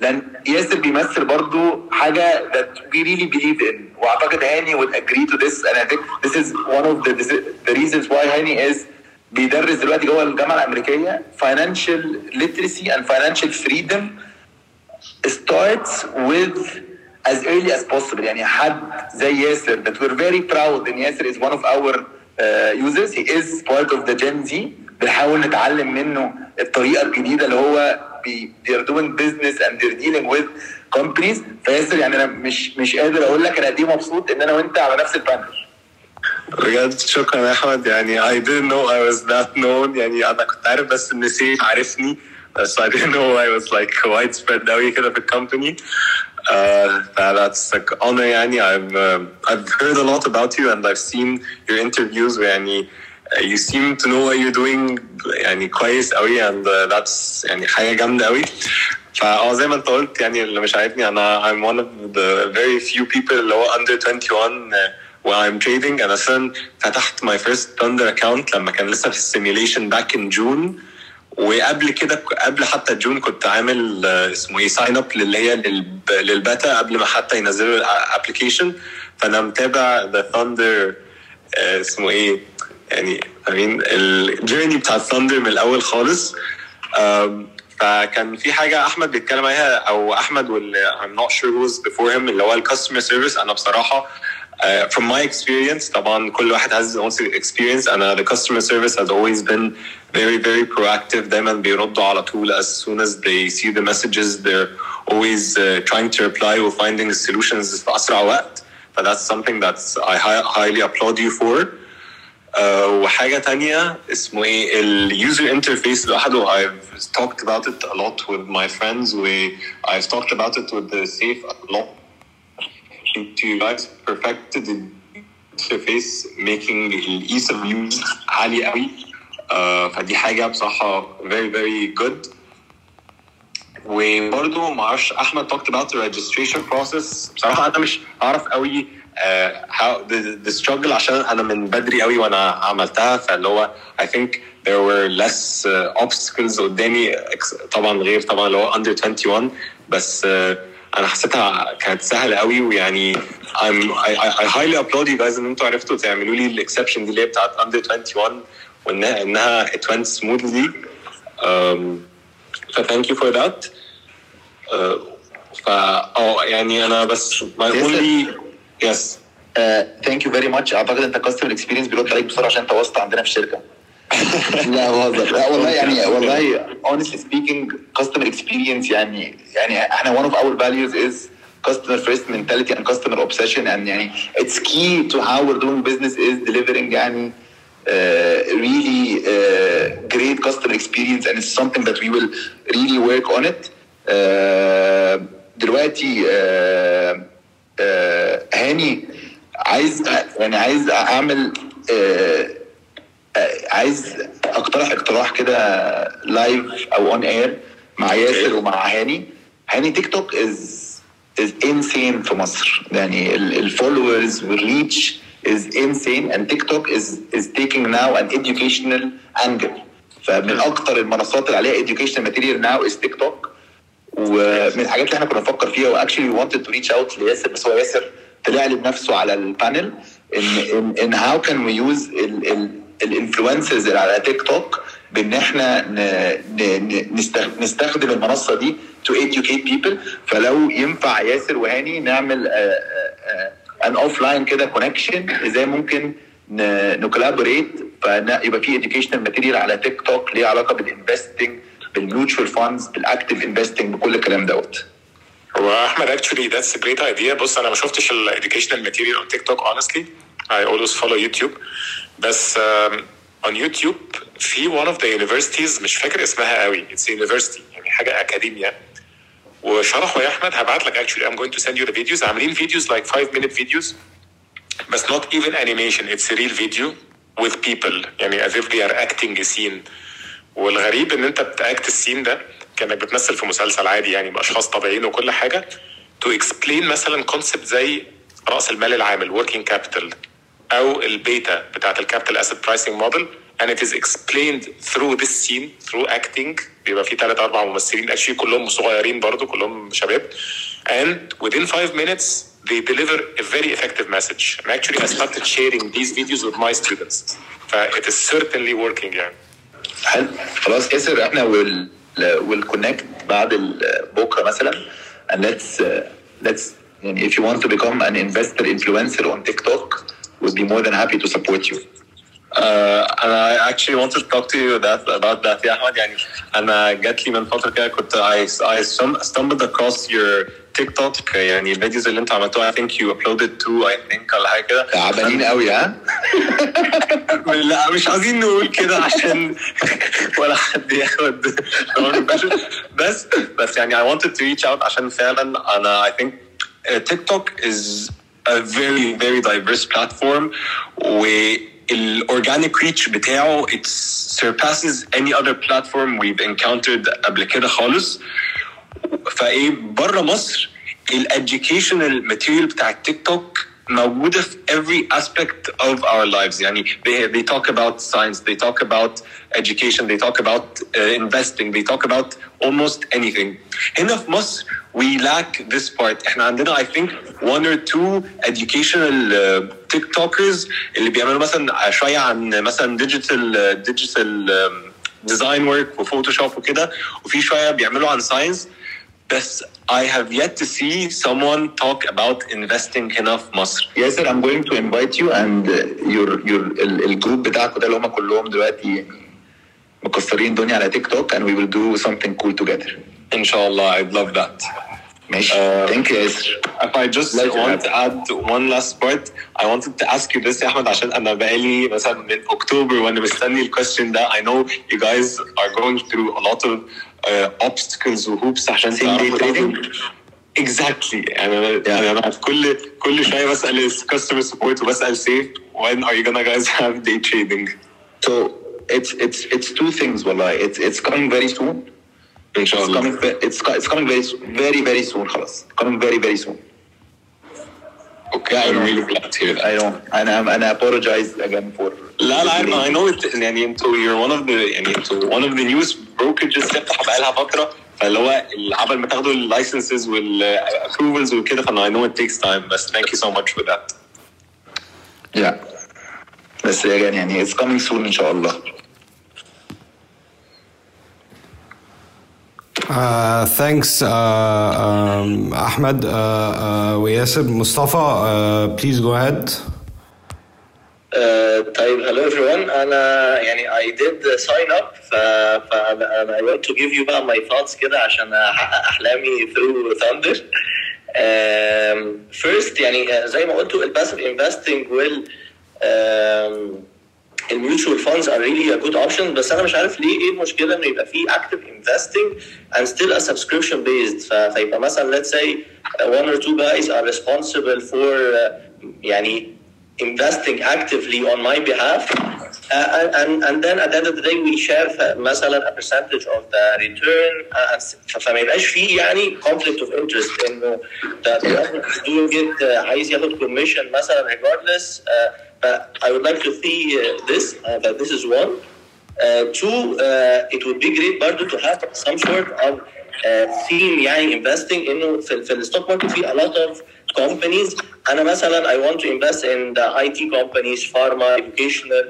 لأن ياسر بيمثل برضو حاجة that we really believe in وأعتقد هاني would agree to this أنا think this is one of the reasons why هاني is بيدرس دلوقتي جوه الجامعة الأمريكية. financial literacy and financial freedom starts with as early as possible. يعني حد زي ياسر that we're very proud and ياسر is one of our uh, users. He is part of the Gen Z. بنحاول نتعلم منه الطريقة الجديدة اللي هو بي they're doing business and they're dealing with companies. فياسر يعني أنا مش مش قادر أقول لك أنا قد إيه مبسوط إن أنا وأنت على نفس ال panel. بجد شكرا يا أحمد. يعني I didn't know I was that known. يعني أنا كنت عارف بس إن سيف عارفني. بس I didn't know I was like widespread قوي كده في الكومباني uh, that's like honor يعني I've uh, I've heard a lot about you and I've seen your interviews ويعني uh, you seem to know what you're doing يعني كويس قوي and uh, that's يعني حاجة جامدة قوي فاه زي ما انت قلت يعني اللي مش عارفني انا I'm one of the very few people اللي هو under 21 uh, while I'm trading انا اصلا فتحت my first Thunder account لما كان لسه في السيميوليشن back in June وقبل كده قبل حتى June كنت عامل آه، اسمه إيه sign up اللي هي للب- للبتا قبل ما حتى ينزلوا ال application فأنا متابع the ثاندر اسمه إيه يعني I mean ال journey بتاع الثاندر من الأول خالص. فكان في حاجة أحمد بيتكلم عليها أو أحمد واللي I'm not sure who before him اللي هو ال customer service أنا بصراحة Uh, from my experience طبعا كل واحد has his own experience انا the customer service has always been very very proactive دايما بيردوا على طول as soon as they see the messages they're always uh, trying to reply or finding solutions في اسرع وقت ف that's something that I hi- highly applaud you for uh, وحاجة تانية اسمه ايه اليوزر انترفيس لوحده I've talked about it a lot with my friends و I've talked about it with the safe a lot to you guys perfected the interface making the ease of use عالي قوي uh, فدي حاجة بصراحة very very good وبرضه ما اعرفش احمد talked about the registration process بصراحه انا مش اعرف قوي uh, how the, the struggle عشان انا من بدري قوي وانا عملتها فاللي هو I think there were less uh, obstacles قدامي ex- طبعا غير طبعا اللي هو under 21 بس uh, أنا حسيتها كانت سهلة قوي ويعني I'm, I, I, highly applaud you guys إن أنتوا عرفتوا تعملوا لي ال exception دي اللي هي بتاعت under 21 وانها إنها it went smoothly. Um, ف thank you for that. Uh, فا آه يعني أنا بس my only yes. thank you very much أعتقد أنت customer experience بيرد عليك بسرعة عشان أنت وسط عندنا في الشركة. لا بهزر لا والله يعني والله honestly speaking customer experience يعني يعني إحنا one of our values is customer first mentality and customer obsession and يعني it's key to how we're doing business is delivering يعني uh, really uh, great customer experience and it's something that we will really work on it uh, دلوقتي uh, uh, هاني عايز يعني عايز اعمل uh, عايز اقترح اقتراح كده live أو on air مع ياسر ومع هاني. هاني تيك توك is is insane في مصر. يعني ال followers وال reach is insane and تيك توك is is taking now an educational angle. فمن أكتر المنصات اللي عليها educational material now is تيك توك ومن الحاجات اللي إحنا كنا بنفكر فيها و actually we wanted to reach out لياسر بس هو ياسر طلع لي بنفسه على ال panel إن إن إن how can we use ال influencers اللي على تيك توك بان إحنا نستخدم المنصة دي to educate people. فلو ينفع ياسر وهاني نعمل an offline كده connection إزاي ممكن ن collaborate فيبقى في educational material على تيك توك ليه علاقة بال investing بال mutual funds بال active investing بكل الكلام دوت. هو أحمد that's a great idea. بص أنا ما شفتش ال educational material on TikTok honestly. I always follow YouTube بس um, on YouTube في one of the universities مش فاكر اسمها قوي it's university يعني حاجة اكاديميا وشرحوا يا احمد هبعت لك actually I'm going to send you the videos عاملين فيديوز like 5 minute videos بس not even animation it's a real video with people يعني as if they are acting a scene والغريب ان انت بت act ال scene ده كانك بتمثل في مسلسل عادي يعني باشخاص طبيعيين وكل حاجة to explain مثلا concept زي راس المال العامل working capital أو البيتا بتاعت ال capital asset pricing model and it is explained through this scene through acting بيبقى في ثلاث أربع ممثلين actually كلهم صغيرين برضو كلهم شباب and within five minutes they deliver a very effective message and actually I started sharing these videos with my students ف it is certainly working يعني حلو خلاص ياسر إحنا وال والكونكت بعد ال- بكره مثلا and let's uh, let's يعني if you want to become an investor influencer on TikTok we'd be more than happy to support you Uh, and I actually wanted to talk to you that about that يا احمد يعني انا جات لي من فتره كده كنت I, I stum- stumbled across your TikTok يعني الفيديوز اللي انت عملتوها I think you uploaded two I think ولا حاجه كده تعبانين قوي ها لا مش عايزين نقول كده عشان ولا حد ياخد بس بس يعني I wanted to reach out عشان فعلا انا I think uh, TikTok is a very very diverse platform والorganic reach بتاعه it surpasses any other platform we've encountered قبل كده خالص فايه بره مصر الاديوكيشنال ماتيريال بتاع التيك توك موجوده في every aspect of our lives يعني they, they talk about science they talk about education they talk about uh, investing they talk about almost anything هنا في مصر we lack this part احنا عندنا I think one or two educational uh, TikTokers اللي بيعملوا مثلا شويه عن مثلا digital uh, digital um, design work وفوتوشوب وكده وفي شويه بيعملوا عن ساينس بس I have yet to see someone talk about investing هنا في مصر. ياسر I'm going to invite you and uh, your your ال- الجروب بتاعكم ده اللي هم كلهم دلوقتي يعني مكسرين الدنيا على تيك توك and we will do something cool together إن شاء الله I'd love that. ماشي Uh, thank you ياسر If I just Pleasure. want to add one last part, I wanted to ask you this يا أحمد عشان أنا بقالي مثلا من أكتوبر وأنا مستني الكويستشن ده I know you guys are going through a lot of uh, obstacles وhoops عشان Same day تعرفوا trading? Exactly يعني أنا يعني أنا في كل كل شوية بسأل customer support وبسأل safe when are you gonna guys have day trading؟ so it's it's it's two things والله it's it's coming very soon إن شاء it's الله. coming ve- it's co- it's coming very soon very very soon خلاص coming very very soon Okay, I'm really glad to hear that. I know انا انا apologize again for لا لا I know it يعني انتوا you're one of the يعني انتوا one of the news brokerages تفتح بقالها فترة فاللي هو عبال ما تاخدوا اللايسنسز والابروفلز وكده فانا I know it takes time بس thank you so much for that. yeah بس again يعني it's coming soon ان شاء الله Uh, thanks uh, um, Ahmed uh, uh, وياسر مصطفى uh, please go ahead Uh, طيب hello everyone انا يعني I did sign up ف فانا أنا I want to give you بقى my thoughts كده عشان احقق احلامي through thunder um, first يعني زي ما قلتوا الباسيف انفستنج وال الميوتشوال فاندز ار ريلي ا جود اوبشن بس انا مش عارف ليه ايه المشكله انه يبقى في اكتف انفستنج and still a subscription based فيبقى مثلا let's say uh, one or two guys are responsible for uh, يعني investing actively on my behalf uh, and, and and then at the end of the day we share uh, مثلا a percentage of the return uh, ف- فما يبقاش فيه يعني conflict of interest انه the the one who's doing it uh, عايز ياخد commission مثلا regardless uh, but I would like to see uh, this uh, that this is one uh, two uh, it would be great برضه to have some sort of uh, theme يعني investing انه في, في الستوك ماركت في a lot of companies انا مثلا I want to invest in the IT companies pharma educational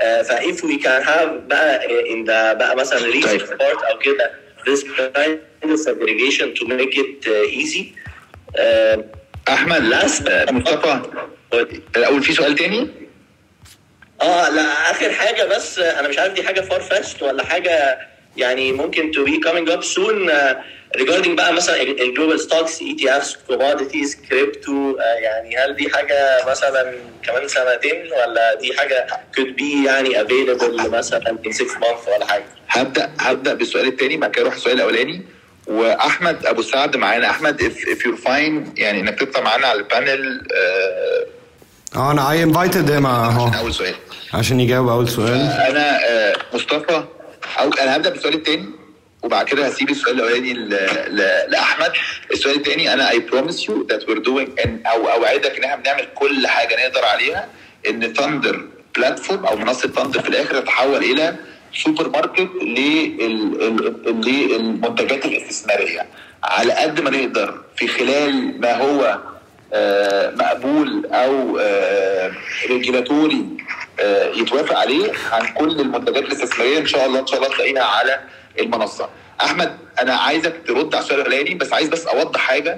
uh, ف if we can have بقى uh, in the بقى مثلا research part او كده this kind of segregation to make it uh, easy uh, احمد last آه، مصطفى الأول في سؤال تاني؟ آه لا آخر حاجة بس أنا مش عارف دي حاجة far-fetched ولا حاجة يعني ممكن be coming up soon آه، regarding بقى مثلا ال global stocks ETFs commodities crypto يعني هل دي حاجة مثلا كمان سنتين ولا دي حاجة could be يعني available مثلا in 6 months ولا حاجة؟ هبدأ هبدأ بالسؤال التاني بعد كده أروح السؤال الأولاني. وأحمد أبو سعد معانا. أحمد if you're fine يعني إنك تطلع معانا على ال panel آه أنا I invited him أهو. أول سؤال. عشان يجاوب أول سؤال. أنا آه مصطفى أو أنا هبدأ بالسؤال التاني وبعد كده هسيب السؤال الأولاني لأحمد. السؤال التاني أنا promise you that we're doing and أو أوعدك إن إحنا بنعمل كل حاجة نقدر عليها إن ثاندر platform أو منصة ثاندر في الآخر تتحول إلى سوبر ماركت للمنتجات الاستثمارية. على قد ما نقدر في خلال ما هو آه، مقبول أو regulatory يتوافق عليه عن كل المنتجات الاستثمارية إن شاء الله إن شاء الله تلاقيها على المنصة. أحمد أنا عايزك ترد على السؤال الأولاني بس عايز بس أوضح حاجة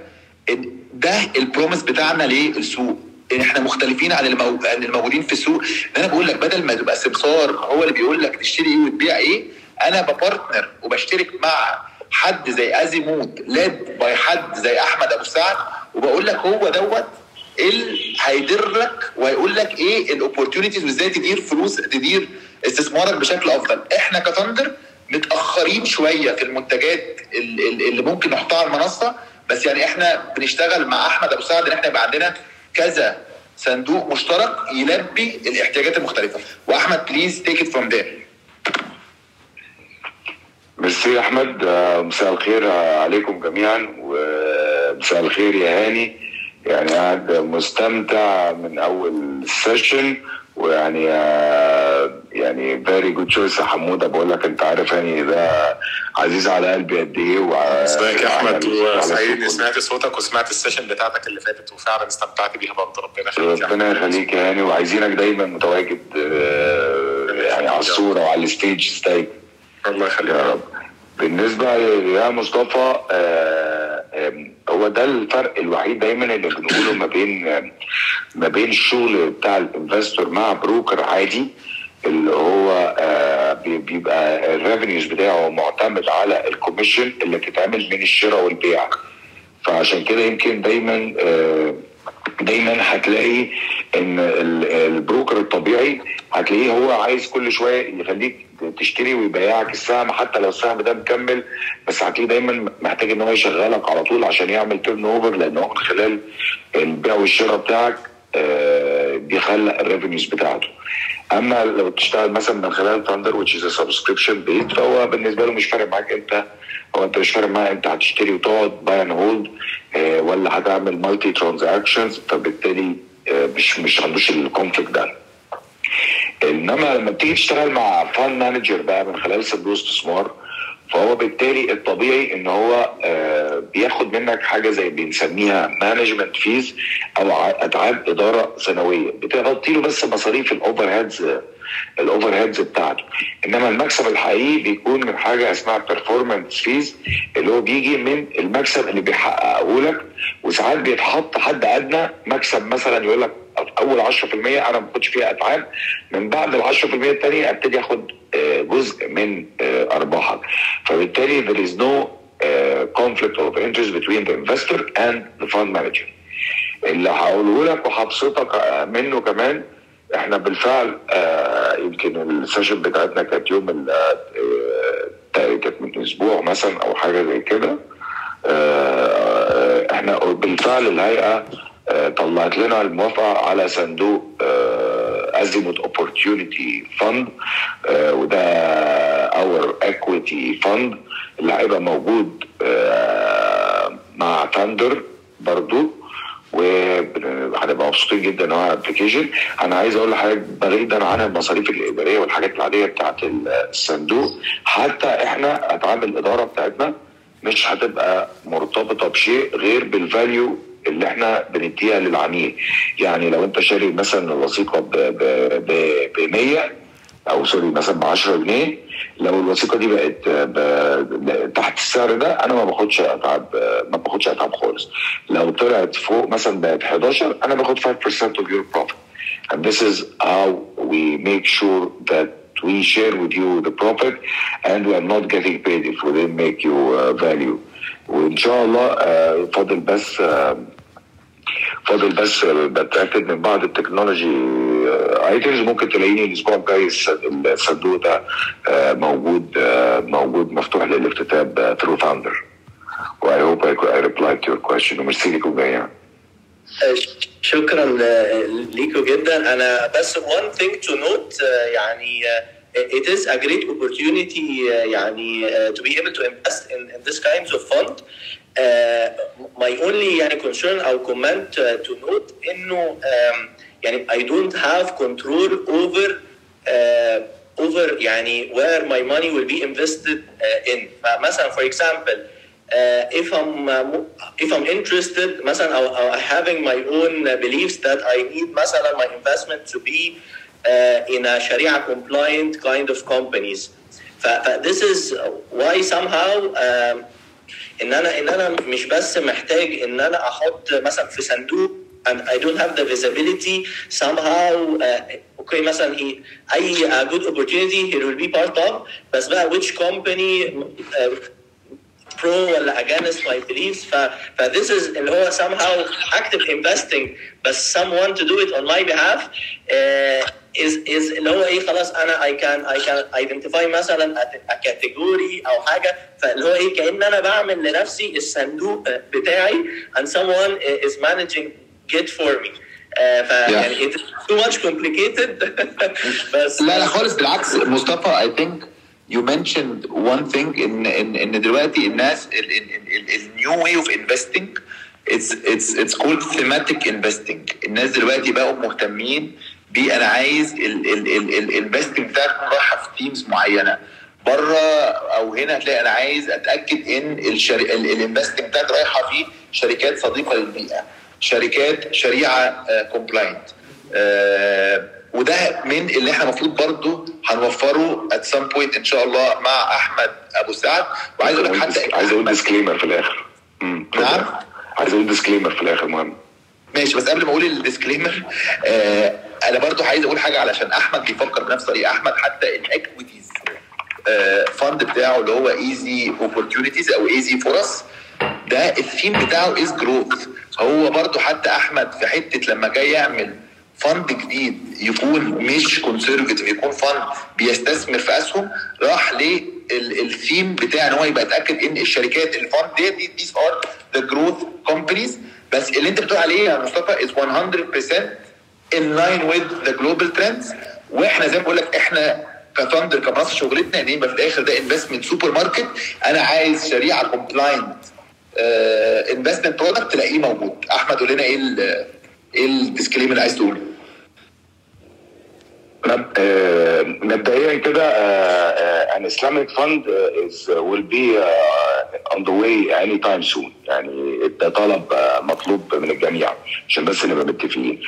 إن ده ال promise بتاعنا للسوق إن إحنا مختلفين. عن الموجودين في السوق إن أنا بقول لك بدل ما تبقى سمسار هو اللي بيقول لك تشتري إيه وتبيع إيه أنا ب partner وبشترك مع حد زي ازيموت led by حد زي أحمد أبو سعد وبقول لك هو دوت اللي هيدير لك وهيقول لك إيه ال opportunities وازاي تدير فلوس تدير استثمارك بشكل أفضل. إحنا كثندر متأخرين شوية في المنتجات ال- ال- اللي ممكن نحطها على المنصة بس يعني إحنا بنشتغل مع أحمد أبو سعد إن إحنا يبقى عندنا كذا صندوق مشترك يلبي الاحتياجات المختلفة. وأحمد please take it from there ميرسي أحمد آه، مساء الخير عليكم جميعا ومساء الخير يا هاني. يعني قاعد مستمتع من أول ال session ويعني آه، يعني very good choice يا حمودة. بقول لك أنت عارف هاني ده عزيز على قلبي قد إيه وع- ازيك يا أحمد على وسعيد. سمعت صوتك وسمعت ال session بتاعتك اللي فاتت وفعلا استمتعت بيها برضه. ربنا يخليك ربنا يخليك يا هاني وعايزينك دايما متواجد آه، يعني على الصورة وعلى ال stage ستايل. الله يخليك يا رب. بالنسبة يا مصطفى آه، هو ده الفرق الوحيد دايما اللي بنقوله ما بين ما بين الشغل بتاع ال investor مع broker عادي اللي هو آه، بي- بيبقى ال revenues بتاعه معتمد على ال commission اللي بتتعمل من الشراء والبيع. فعشان كده يمكن دايما آه، دايما هتلاقي إن ال- ال broker الطبيعي هتلاقيه هو عايز كل شوية يخليك تشتري ويبيعك السهم حتى لو السهم ده مكمل بس هتلاقيه دايما محتاج إن هو يشغلك على طول عشان يعمل turnover لأن هو من خلال البيع والشراء بتاعك آه، بيخلق ال revenues بتاعته. أما لو تشتغل مثلا من خلال ثاندر is a subscription based فهو بالنسبة له مش فارق معاك أنت هو أنت مش فارق معاه أنت هتشتري وتقعد buy and hold ولا هتعمل multi transactions فبالتالي مش مش عندوش ال conflict ده. إنما لما بتيجي تشتغل مع fund manager بقى من خلال صندوق استثمار فهو بالتالي الطبيعي إن هو آه، بياخد منك حاجة زي بنسميها management fees أو اتعاب إدارة سنوية. بتغطي له بس مصاريف ال overheads ال overheads بتاعته. انما المكسب الحقيقي بيكون من حاجة اسمها performance fees اللي هو بيجي من المكسب اللي بيحققه لك وساعات بيتحط حد أدنى مكسب مثلا يقول لك أول 10% أنا ما باخدش فيها اتعاب من بعد ال 10% الثانية أبتدي آخد آه، جزء من آه، أرباحك. فبالتالي there is no آه، conflict of interest between the investor and the fund manager. اللي هقوله لك وهبسطك منه كمان إحنا بالفعل آه، يمكن السيشن بتاعتنا كانت يوم آه، كانت من أسبوع مثلا أو حاجة زي كده. آه، إحنا بالفعل الهيئة طلعت لنا الموافقة على صندوق ازيموت opportunity fund وده our equity fund اللي هيبقى موجود مع ثاندر برضو. وهنبقى مبسوطين جدا إن هو application أنا عايز أقول لحضرتك بعيدا عن المصاريف الإدارية والحاجات العادية بتاعت الصندوق حتى إحنا أتعاب الإدارة بتاعتنا مش هتبقى مرتبطة بشيء غير بال value اللي إحنا بنديها للعميل. يعني لو أنت شاري مثلا الوثيقة ب ب ب 100 أو sorry مثلا ب 10 جنيه. لو الوثيقة دي بقت تحت السعر ده أنا ما باخدش أتعاب ما باخدش أتعاب خالص. لو طلعت فوق مثلا بقت 11 أنا باخد 5% of your profit. And this is how we make sure that we share with you the profit and we are not getting paid if we didn't make you uh, value. وان شاء الله آه، فاضل بس آه، فاضل بس بتأكد من بعض ال technology items ممكن تلاقيني الأسبوع الجاي الصندوق ده آه، موجود آه، موجود مفتوح للاكتتاب through ثاندر و I hope I, I replied to your question. وميرسي جميعا. شكرا ل- ليكوا جدا. أنا بس one thing to note آه، يعني آه، it is a great opportunity آه، يعني آه، to be able to invest in, in this kinds of fund. آه، my only يعني concern أو comment آه، to note إنه آم، يعني I don't have control over uh, over يعني where my money will be invested uh, in فمثلا for example uh, if I'm uh, if I'm interested مثلا or, or having my own beliefs that I need مثلا my investment to be uh, in a Sharia compliant kind of companies ف, ف this is why somehow um, ان انا ان انا مش بس محتاج ان انا احط مثلا في صندوق and I don't have the visibility somehow uh, okay مثلا he, اي uh, good opportunity he will be part of بس بقى which company uh, pro ولا against my beliefs ف, ف this is اللي هو somehow active investing بس someone to do it on my behalf uh, is is اللي هو ايه خلاص انا I can I can identify مثلا a, a category او حاجه فاللي هو ايه كان انا بعمل لنفسي الصندوق بتاعي and someone is managing it for me. uh, فيعني yeah. it's too much complicated. بس لا لا خالص بالعكس. مصطفى I think you mentioned one thing ان ان إن دلوقتي الناس ال new way of investing it's it's it's called thematic investing. الناس دلوقتي بقوا مهتمين بيه أنا عايز ال investing بتاعتي تكون رايحه في themes معينة. بره أو هنا هتلاقي أنا عايز أتأكد إن ال investing بتاعتي رايحة في شركات صديقة للبيئة. شركات شريعة compliant وده من اللي إحنا المفروض برضه هنوفره at some point إن شاء الله مع أحمد أبو سعد. وعايز أقول لك حتى عايز أقول disclaimer في الآخر. نعم. عايز أقول disclaimer في الآخر مهم. ماشي بس قبل ما أقول ال disclaimer آه أنا برضو عايز أقول حاجة علشان أحمد بيفكر بنفس الطريقة أحمد حتى ال equities آه fund بتاعه اللي هو AZ opportunities أو AZ فرص ده الثيم بتاعه is growth هو برضو حتى أحمد في حتة لما جاي يعمل fund جديد يكون مش conservative يكون fund بيستثمر في أسهم راح للثيم بتاع إن هو يبقى اتاكد إن الشركات ال fund دي these are the growth companies بس اللي أنت بتقول عليه يا مصطفى is 100% in line with the global trends. وإحنا زي ما بقول لك إحنا كثاندر كمصر شغلتنا إن يبقى في الآخر ده investment supermarket أنا عايز شريعة compliant investment product تلاقيه موجود. أحمد قول لنا إيه إيه ال disclaimer اللي عايز تقوله؟ مبدئيا كده an Islamic fund is will be on the way anytime soon. يعني ده طلب مطلوب من الجميع عشان بس نبقى متفقين.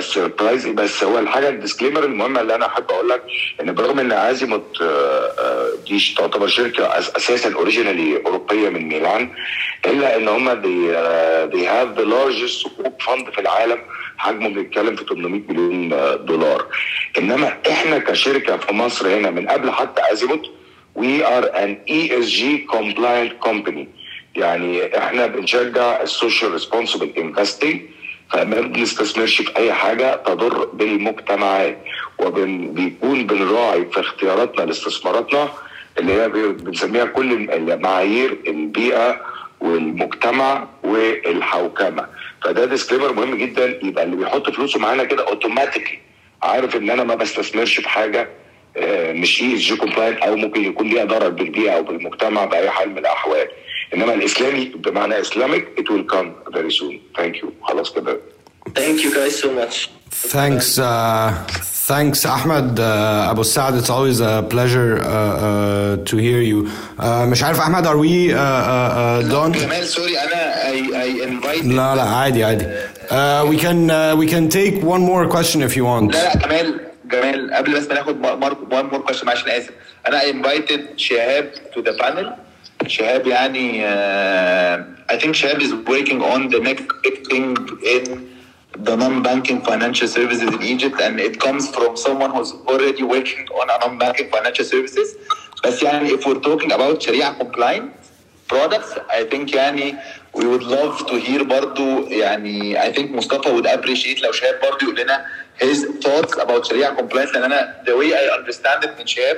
surprise بس هو الحاجة ال disclaimer المهمة اللي أنا أحب أقول لك إن برغم إن أزيموت دي تعتبر شركة أساسا originally أوروبية من ميلان إلا إن هم uh, they have the largest fund في العالم حجمه بيتكلم في 800 مليون دولار. إنما إحنا كشركة في مصر هنا من قبل حتى أزيموت we are an ESG compliant company. يعني إحنا بنشجع ال social responsible investing فما بنستثمرش في أي حاجة تضر بالمجتمعات وبيكون بنراعي في اختياراتنا لاستثماراتنا اللي هي بنسميها كل معايير البيئة والمجتمع والحوكمة. فده disclaimer مهم جدا. يبقى اللي بيحط فلوسه معانا كده automatically عارف إن أنا ما بستثمرش في حاجة مش ESG compliant أو ممكن يكون ليها ضرر بالبيئة أو بالمجتمع بأي حال من الأحوال. إنما الإسلامي بمعنى Islamic it will come very soon. Thank you. خلاص كده. Thank you guys so much. Thanks, uh, thanks, Ahmed uh, Abu Saad. It's always a pleasure uh, uh, to hear you. Uh, مش عارف أحمد are we uh, uh, uh, done? جمال سوري انا I, I invite لا لا عادي عادي. Uh, we can uh, we can take one more question if you want. لا لا جمال جمال قبل بس ما ناخد one more question معلش انا اسف انا I invited شهاب to the panel شهاب يعني uh, I think شهاب is working on the next big thing in the non-banking financial services in Egypt and it comes from someone who's already working on a non-banking financial services بس يعني if we're talking about Sharia compliant products I think يعني we would love to hear برضو يعني I think مصطفى would appreciate لو شهاب برضو يقول لنا his thoughts about Sharia compliance لان انا the way I understand it من شهاب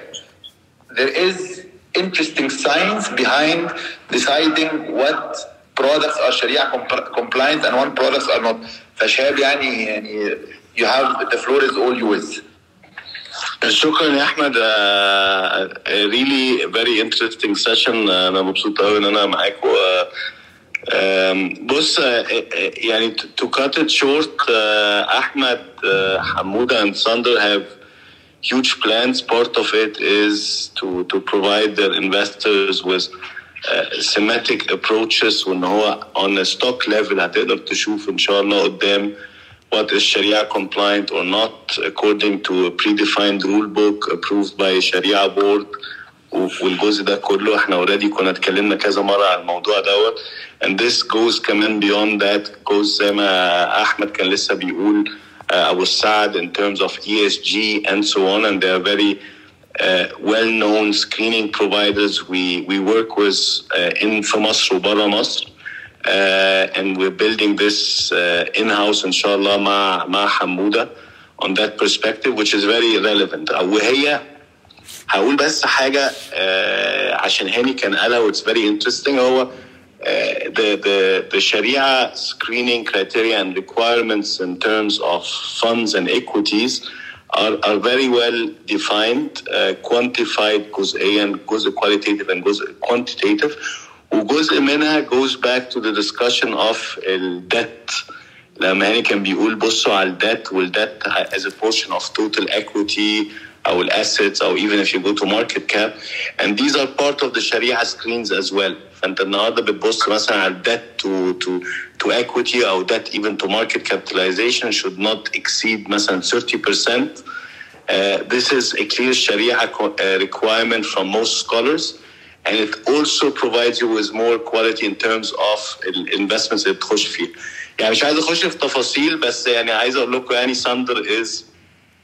there is interesting science behind deciding what products are Sharia comp- compliant and what products are not. فشهاب يعني يعني you have the floor is all yours. شكرا يا احمد uh, really very interesting session uh, انا مبسوط قوي ان انا معاك و Um, بص uh, uh, يعني to, to cut it short uh, Ahmed, uh, Hamuda and Sander have huge plans. Part of it is to, to provide their investors with uh, thematic approaches وان هو on a stock level هتقدر تشوف ان شاء الله قدام what is Sharia compliant or not according to a predefined rule book approved by Sharia board والجزء ده كله احنا اوريدي كنا اتكلمنا كذا مره عن الموضوع دوت and this goes كمان beyond that goes زي ما احمد كان لسه بيقول uh, ابو السعد in terms of ESG and so on and they are very uh, well-known screening providers we we work with uh, in في مصر وبره مصر uh, and we're building this uh, in-house inshallah مع مع حمودة on that perspective which is very relevant وهي هقول بس حاجة uh, عشان هاني كان قالها it's very interesting هو uh, the, the, the Sharia screening criteria and requirements in terms of funds and equities are, are very well defined, uh, quantified جزئيا جزء qualitative and جزء quantitative وجزء منها goes back to the discussion of الdebt لما هاني كان بيقول بصوا على الديت والديت as a portion of total equity او الاسيتس او even if you go to market cap and these are part of the Sharia screens as well فانت النهارده بتبص مثلا على debt to to to equity او debt even to market capitalization should not exceed مثلا 30% Uh, this is a clear Sharia co- uh, requirement from most scholars, and it also provides you with more quality in terms of investments اللي بتخش فيه. يعني مش عايز اخش في تفاصيل بس يعني عايز اقول لكم يعني ساندر is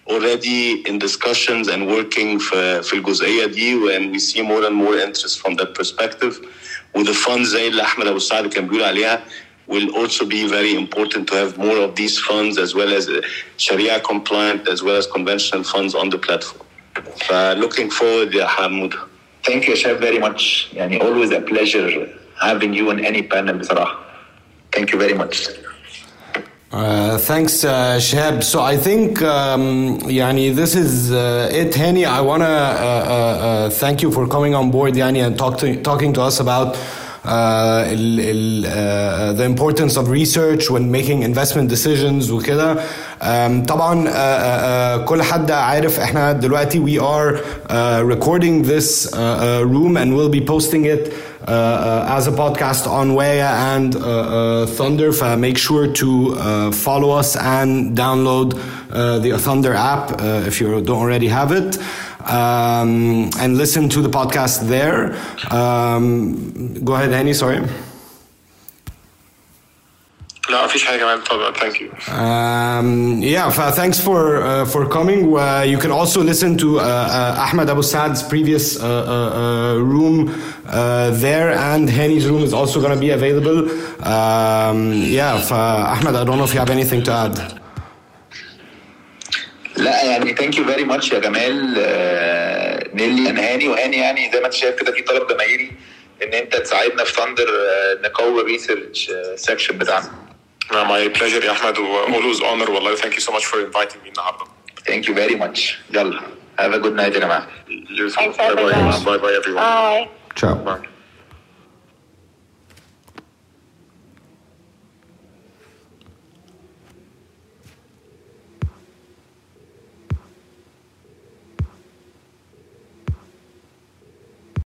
already in discussions and working في في الجزئيه دي and we see more and more interest from that perspective with the funds زي اللي احمد ابو سعد كان بيقول عليها will also be very important to have more of these funds as well as Sharia compliant as well as conventional funds on the platform. ف looking forward يا حمود. Thank you Shab very much يعني always a pleasure having you on any panel بصراحة. Thank you very much. Uh, thanks, uh, Shab. So I think, um, Yani, this is uh, it, Hani. I want to uh, uh, uh, thank you for coming on board, Yani, and talk to, talking to us about uh, ال, ال, uh, the importance of research when making investment decisions وكده. Um, طبعا uh, uh, uh, كل حد عارف احنا دلوقتي we are uh, recording this uh, uh, room and we'll be posting it uh, uh, as a podcast on Waya and uh, uh, Thunder. Make sure to uh, follow us and download uh, the Thunder app uh, if you don't already have it. Um, and listen to the podcast there. Um, go ahead, Henny. Sorry لا مفيش حاجه كمان طبعا ثانك يو Um, yeah, f- thanks for uh, for coming. Uh, you can also listen to uh, uh, Ahmed Abu Saad's previous uh, uh, uh, room uh, there, and Henny's room is also going to be available. Um, yeah, f- uh, Ahmed, I don't know if you have anything to add. لا يعني ثانك يو فيري ماتش يا جمال آه، نيلي انا هاني وهاني يعني زي ما انت شايف كده في طلب جماهيري ان انت تساعدنا في ثاندر نقوي الريسيرش سكشن بتاعنا my pleasure يا احمد و always honor والله thank you so much for inviting me النهارده thank you very much يلا have a good night يا جماعة bye bye bye bye everyone. bye Ciao. Bye.